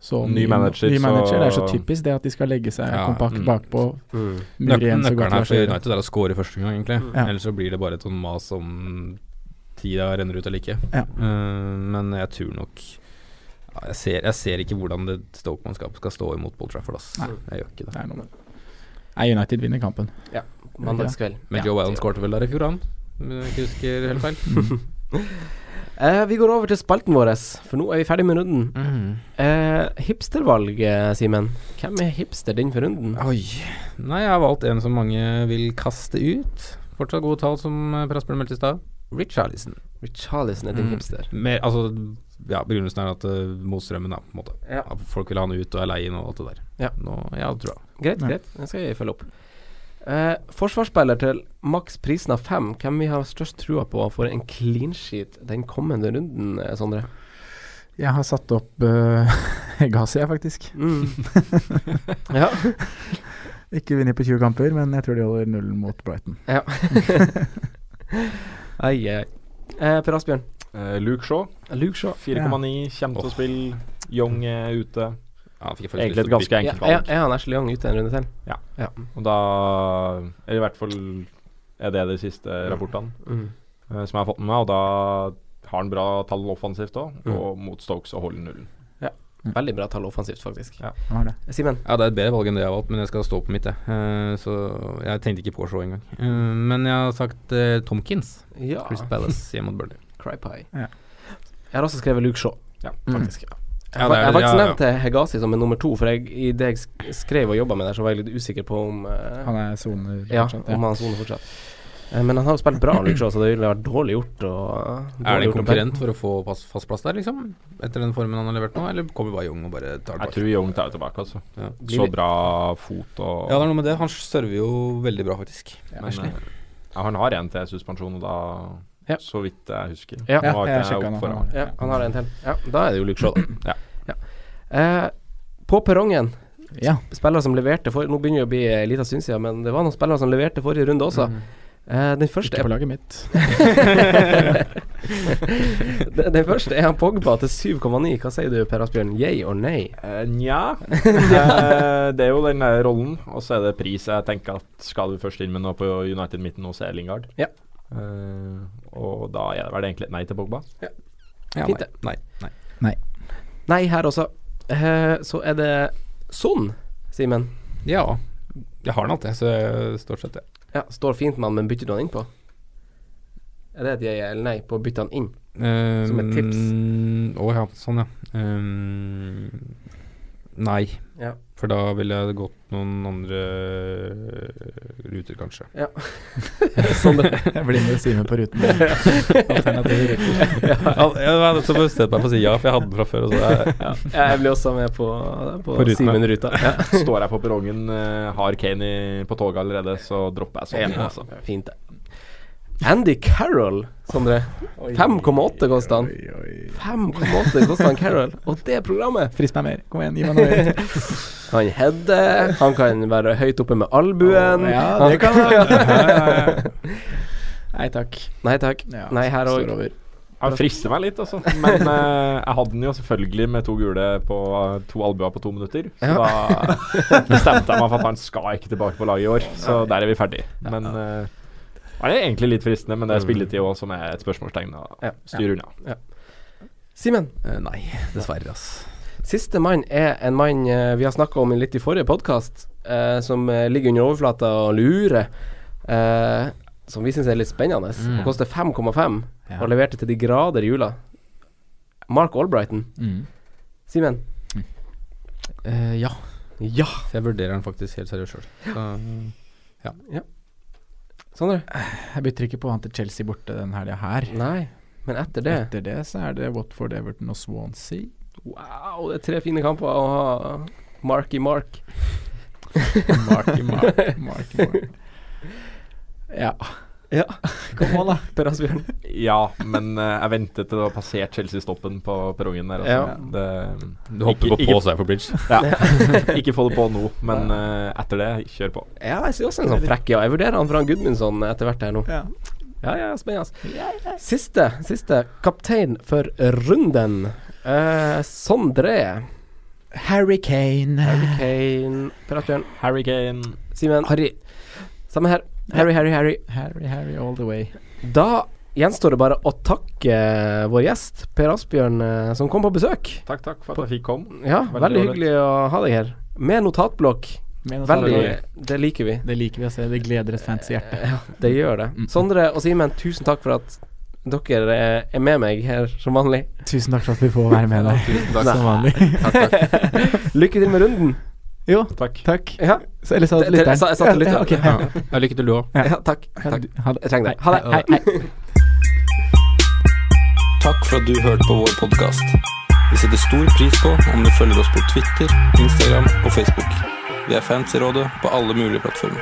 Speaker 4: så
Speaker 3: Ny manager,
Speaker 4: ny manager. Det er så
Speaker 3: så-
Speaker 4: typisk det at de skal legge seg
Speaker 5: Ja,
Speaker 4: kompakt
Speaker 3: mm.
Speaker 4: bakpå.
Speaker 2: Mm.
Speaker 4: Så
Speaker 5: Nøkkelen her for. United er å score i første gang, egentlig.
Speaker 4: Ja.
Speaker 5: Ellers så blir det bare et sånn mas om tida renner ut eller ikke.
Speaker 4: Ja.
Speaker 5: Uh, men jeg tror nok ja, jeg, ser, jeg ser ikke hvordan det Stoke-mannskapet skal stå imot Paul Trafford. Ass.
Speaker 4: Nei.
Speaker 5: Jeg gjør ikke det.
Speaker 4: Det er noe med Nei, United vinner kampen.
Speaker 2: Mandagskveld.
Speaker 5: Men
Speaker 2: Ja.
Speaker 5: Joe Allen skårte vel der i fjor, han? Om jeg ikke husker helt feil. [laughs]
Speaker 2: Eh, vi går over til spalten vår, for nå er vi ferdig med runden.
Speaker 5: Mm.
Speaker 2: Eh, hipstervalg, eh, Simen. Hvem er hipster den for runden?
Speaker 5: Oi. Nei, jeg har valgt en som mange vil kaste ut. Fortsatt gode tall, som eh, Per Asbjørn meldte i stad. Richarlison.
Speaker 2: Richarlison er din
Speaker 5: Mm.
Speaker 2: hipster.
Speaker 5: Mer, altså, ja, begrunnelsen er at uh, motstrømmen, da, på en måte.
Speaker 2: Ja.
Speaker 5: At folk vil ha han ut og er lei inn og alt det der.
Speaker 2: Ja.
Speaker 5: Nå, ja, tror jeg.
Speaker 2: Greit,
Speaker 4: Ja.
Speaker 2: greit. Den skal jeg følge opp. Eh, forsvarsspiller til maks prisen av fem. Hvem vi har størst trua på for en clean sheet den kommende runden, eh, Sondre?
Speaker 4: Jeg har satt opp [laughs] uh, Gazi, faktisk.
Speaker 2: Mm. [laughs] ja.
Speaker 4: Ikke vunnet på 20 kamper, men jeg tror de holder nullen mot Brighton.
Speaker 2: ja. [laughs] ai, ai. Eh, per Asbjørn.
Speaker 3: Eh, Luke Shaw,
Speaker 2: Luke Shaw.
Speaker 3: 4,9, kommer til å spille. Young er ute.
Speaker 5: Ja, fikk jeg faktisk
Speaker 3: Egentlig et
Speaker 5: å
Speaker 3: ganske
Speaker 2: Ja,
Speaker 3: enkelt
Speaker 2: er,
Speaker 3: valg.
Speaker 2: Ja, han Ashley Young ute en runde til?
Speaker 3: Og da Eller i hvert fall er det de siste rapportene
Speaker 2: Mm.
Speaker 3: uh, som jeg har fått med meg, og da har han bra tall offensivt òg,
Speaker 2: Mm.
Speaker 3: og mot Stokes og holder nullen.
Speaker 2: Veldig bra tall offensivt, faktisk.
Speaker 3: Ja.
Speaker 2: Simen.
Speaker 5: Ja, det er et bedre valg enn det jeg har valgt, men jeg skal stå på mitt, jeg. Uh, så jeg tenkte ikke på Shaw engang. Uh, men jeg har sagt uh, Tomkins.
Speaker 2: Ja.
Speaker 5: Chris Palace hjemme mot Burnley.
Speaker 2: Cry pie.
Speaker 4: Ja.
Speaker 2: Jeg har også skrevet Luke Shaw,
Speaker 3: Ja.
Speaker 2: faktisk. Ja. Jeg,
Speaker 5: Ja,
Speaker 2: har-
Speaker 5: det er-
Speaker 2: jeg har faktisk
Speaker 5: ja, ja.
Speaker 2: nevnt Hegazi som en nummer to, for jeg, i det jeg skrev og jobba med der, så var jeg litt usikker på om uh,
Speaker 4: Han er soner
Speaker 2: Ja,
Speaker 4: fortsatt.
Speaker 2: om han soner fortsatt. Uh, Men han har jo spilt bra, Luke Shaw, så det ville vært dårlig gjort å
Speaker 5: Er
Speaker 2: dårlig
Speaker 5: det
Speaker 2: en
Speaker 5: konkurrent for å få pass, fast plass der, liksom? Etter den formen han har levert nå, eller kommer bare Young og bare tar
Speaker 3: tilbake
Speaker 5: Jeg
Speaker 3: tror Young tar det tilbake, altså.
Speaker 5: Ja.
Speaker 3: Så bra fot og
Speaker 5: Ja, det er noe med det. Han server jo veldig bra, faktisk.
Speaker 3: Men eh, ja, han har en til suspensjon, og da
Speaker 2: Ja.
Speaker 3: Så vidt jeg husker.
Speaker 2: Ja.
Speaker 3: jeg har
Speaker 4: jeg
Speaker 3: opp for han.
Speaker 2: Ja, han har en til. Ja, da er det jo Luke Shaw, da. [clears throat]
Speaker 3: Ja.
Speaker 2: Eh, på perrongen,
Speaker 4: Ja.
Speaker 2: spillere som leverte for Nå begynner det å bli en liten stund siden, men det var noen spillere som leverte forrige runde også.
Speaker 5: Mm.
Speaker 2: Eh, den første
Speaker 4: Ikke på laget mitt. [laughs]
Speaker 2: den, den første er han Pogba til 7,9. Hva sier du, Per Asbjørn? Yay or nay?
Speaker 3: Eh, Nja [laughs] Eh, Det er jo den rollen, og så er det pris. Jeg tenker at skal du først inn med noe på United midten hos så er Lingard.
Speaker 2: Ja.
Speaker 3: Eh, og da er det vel egentlig et nei til Pogba.
Speaker 5: Ja,
Speaker 2: Fint det.
Speaker 5: nei. Nei. nei.
Speaker 2: Nei, her også. Eh, så er det Son, Simen.
Speaker 5: Ja. Jeg har den alltid, så stort sett det.
Speaker 2: Ja, står fint med han, men bytter du han inn på? Er det et jeg eller nei på å bytte han inn? Som et tips.
Speaker 5: Å ja, sånn ja. Um, nei.
Speaker 2: Ja.
Speaker 5: For da ville jeg gått noen andre ruter, kanskje. Ja. [laughs]
Speaker 2: sånn det.
Speaker 4: Jeg blir med Simen på ruten. [laughs] Alternative ruter.
Speaker 5: ja, jeg så bestemte meg for å si ja, for jeg hadde den fra før. Og så jeg,
Speaker 2: Ja, jeg blir også med på, på,
Speaker 5: På
Speaker 2: Simen-ruta. Ja.
Speaker 3: Står jeg på perrongen, eh, har Kane på toget allerede, så dropper jeg sånn.
Speaker 2: Ja,
Speaker 3: altså.
Speaker 2: Fint, det. Andy Carroll, Sondre. 5,8 koster han. 5,8 koster han Carroll, [laughs] og det programmet!
Speaker 4: Frist meg mer. Kom igjen, gi meg noe. [laughs]
Speaker 2: Han header, han kan være høyt oppe med albuen.
Speaker 4: Ja, det kan han. [laughs] Nei takk.
Speaker 2: Nei takk.
Speaker 4: Ja,
Speaker 2: Nei, her òg.
Speaker 3: Han frister meg litt, altså. Men uh, jeg hadde den jo selvfølgelig med to gule på to albuer på to minutter. Så da bestemte jeg meg for at han skal ikke tilbake på laget i år. Så der er vi ferdig. Men eh, er egentlig litt fristende, men det er spilletid òg som er et spørsmålstegn. å
Speaker 2: Ja.
Speaker 3: Styre unna.
Speaker 2: Simen,
Speaker 5: Uh, nei, dessverre, ass.
Speaker 2: siste mann er en mann eh, vi har snakka om litt i forrige podkast, uh, som eh, ligger under overflata og lurer. Uh, som vi syns er litt spennende.
Speaker 5: Mm.
Speaker 2: Han koster 5,5
Speaker 4: Ja.
Speaker 2: og leverte til de grader i jula. Mark Albrighton.
Speaker 4: Mm.
Speaker 2: Simen?
Speaker 5: Eh, ja.
Speaker 2: Ja.
Speaker 5: For jeg vurderer den faktisk helt seriøst sjøl.
Speaker 2: Sondre?
Speaker 4: Jeg bytter ikke på han til Chelsea borte den helga her.
Speaker 2: Nei. Men etter det
Speaker 4: Etter det så er det Watford, Everton og Swansea.
Speaker 2: Wow, det er tre fine kamper å ha Marky Mark.
Speaker 4: Marky Mark. Marky [laughs] Mark. [laughs] Ja.
Speaker 2: Ja. [laughs]
Speaker 4: Kom an, da.
Speaker 2: Per Asbjørn.
Speaker 3: Ja, men uh, jeg ventet til det var passert Chelsea-stoppen på perrongen der. Altså.
Speaker 2: Ja.
Speaker 3: Det,
Speaker 5: Du håper
Speaker 3: Ikke-
Speaker 5: på seg for bridge.
Speaker 3: ja. [laughs] [laughs] ikke få det på nå, men uh, etter det, kjør på.
Speaker 2: Ja, jeg ser også en sånn frekk, ja. Jeg vurderer han fra Gudmundsson etter hvert her nå.
Speaker 4: Ja.
Speaker 2: Ja, ja, spennende. Siste, siste. Kaptein for runden. Uh, Sondre.
Speaker 4: Harry Kane.
Speaker 2: Harry Kane. Per Asbjørn.
Speaker 3: Harry Kane.
Speaker 2: Simen. Harry. Samme her. Harry, Harry, Harry.
Speaker 4: Harry, Harry all the way.
Speaker 2: Da gjenstår det bare å takke vår gjest, Per Asbjørn, eh, som kom på besøk.
Speaker 3: Takk, takk for at jeg fikk komme.
Speaker 2: Ja,
Speaker 3: Veldig
Speaker 2: veldig hyggelig å ha deg her. Med notatblokk. Veldig Det liker vi.
Speaker 4: Det liker vi å se. Det gleder et fancy hjerte. [laughs]
Speaker 2: Ja, det gjør det. Sondre og Simen, tusen takk for at dere er- er med meg her som vanlig.
Speaker 4: Tusen takk for at vi får være med deg.
Speaker 2: takk.
Speaker 4: Som vanlig. [laughs]
Speaker 2: Lykke til med runden.
Speaker 4: Jo,
Speaker 3: Takk.
Speaker 4: takk.
Speaker 2: Ja,
Speaker 4: Så, eller sa
Speaker 2: det-
Speaker 4: lytteren.
Speaker 2: jeg sa- til
Speaker 4: Ja,
Speaker 2: lytteren.
Speaker 4: ja, okay. ja.
Speaker 5: Ja, lykke til, du òg.
Speaker 2: ja takk.
Speaker 4: Ja,
Speaker 2: takk.
Speaker 4: du- ha det.
Speaker 2: Jeg trenger deg. Ha det.
Speaker 4: Hei, hei. [laughs]
Speaker 1: Takk for at du hørte på vår podkast. Vi setter stor pris på om du følger oss på Twitter, Instagram og Facebook. Vi er fans i rådet på alle mulige plattformer.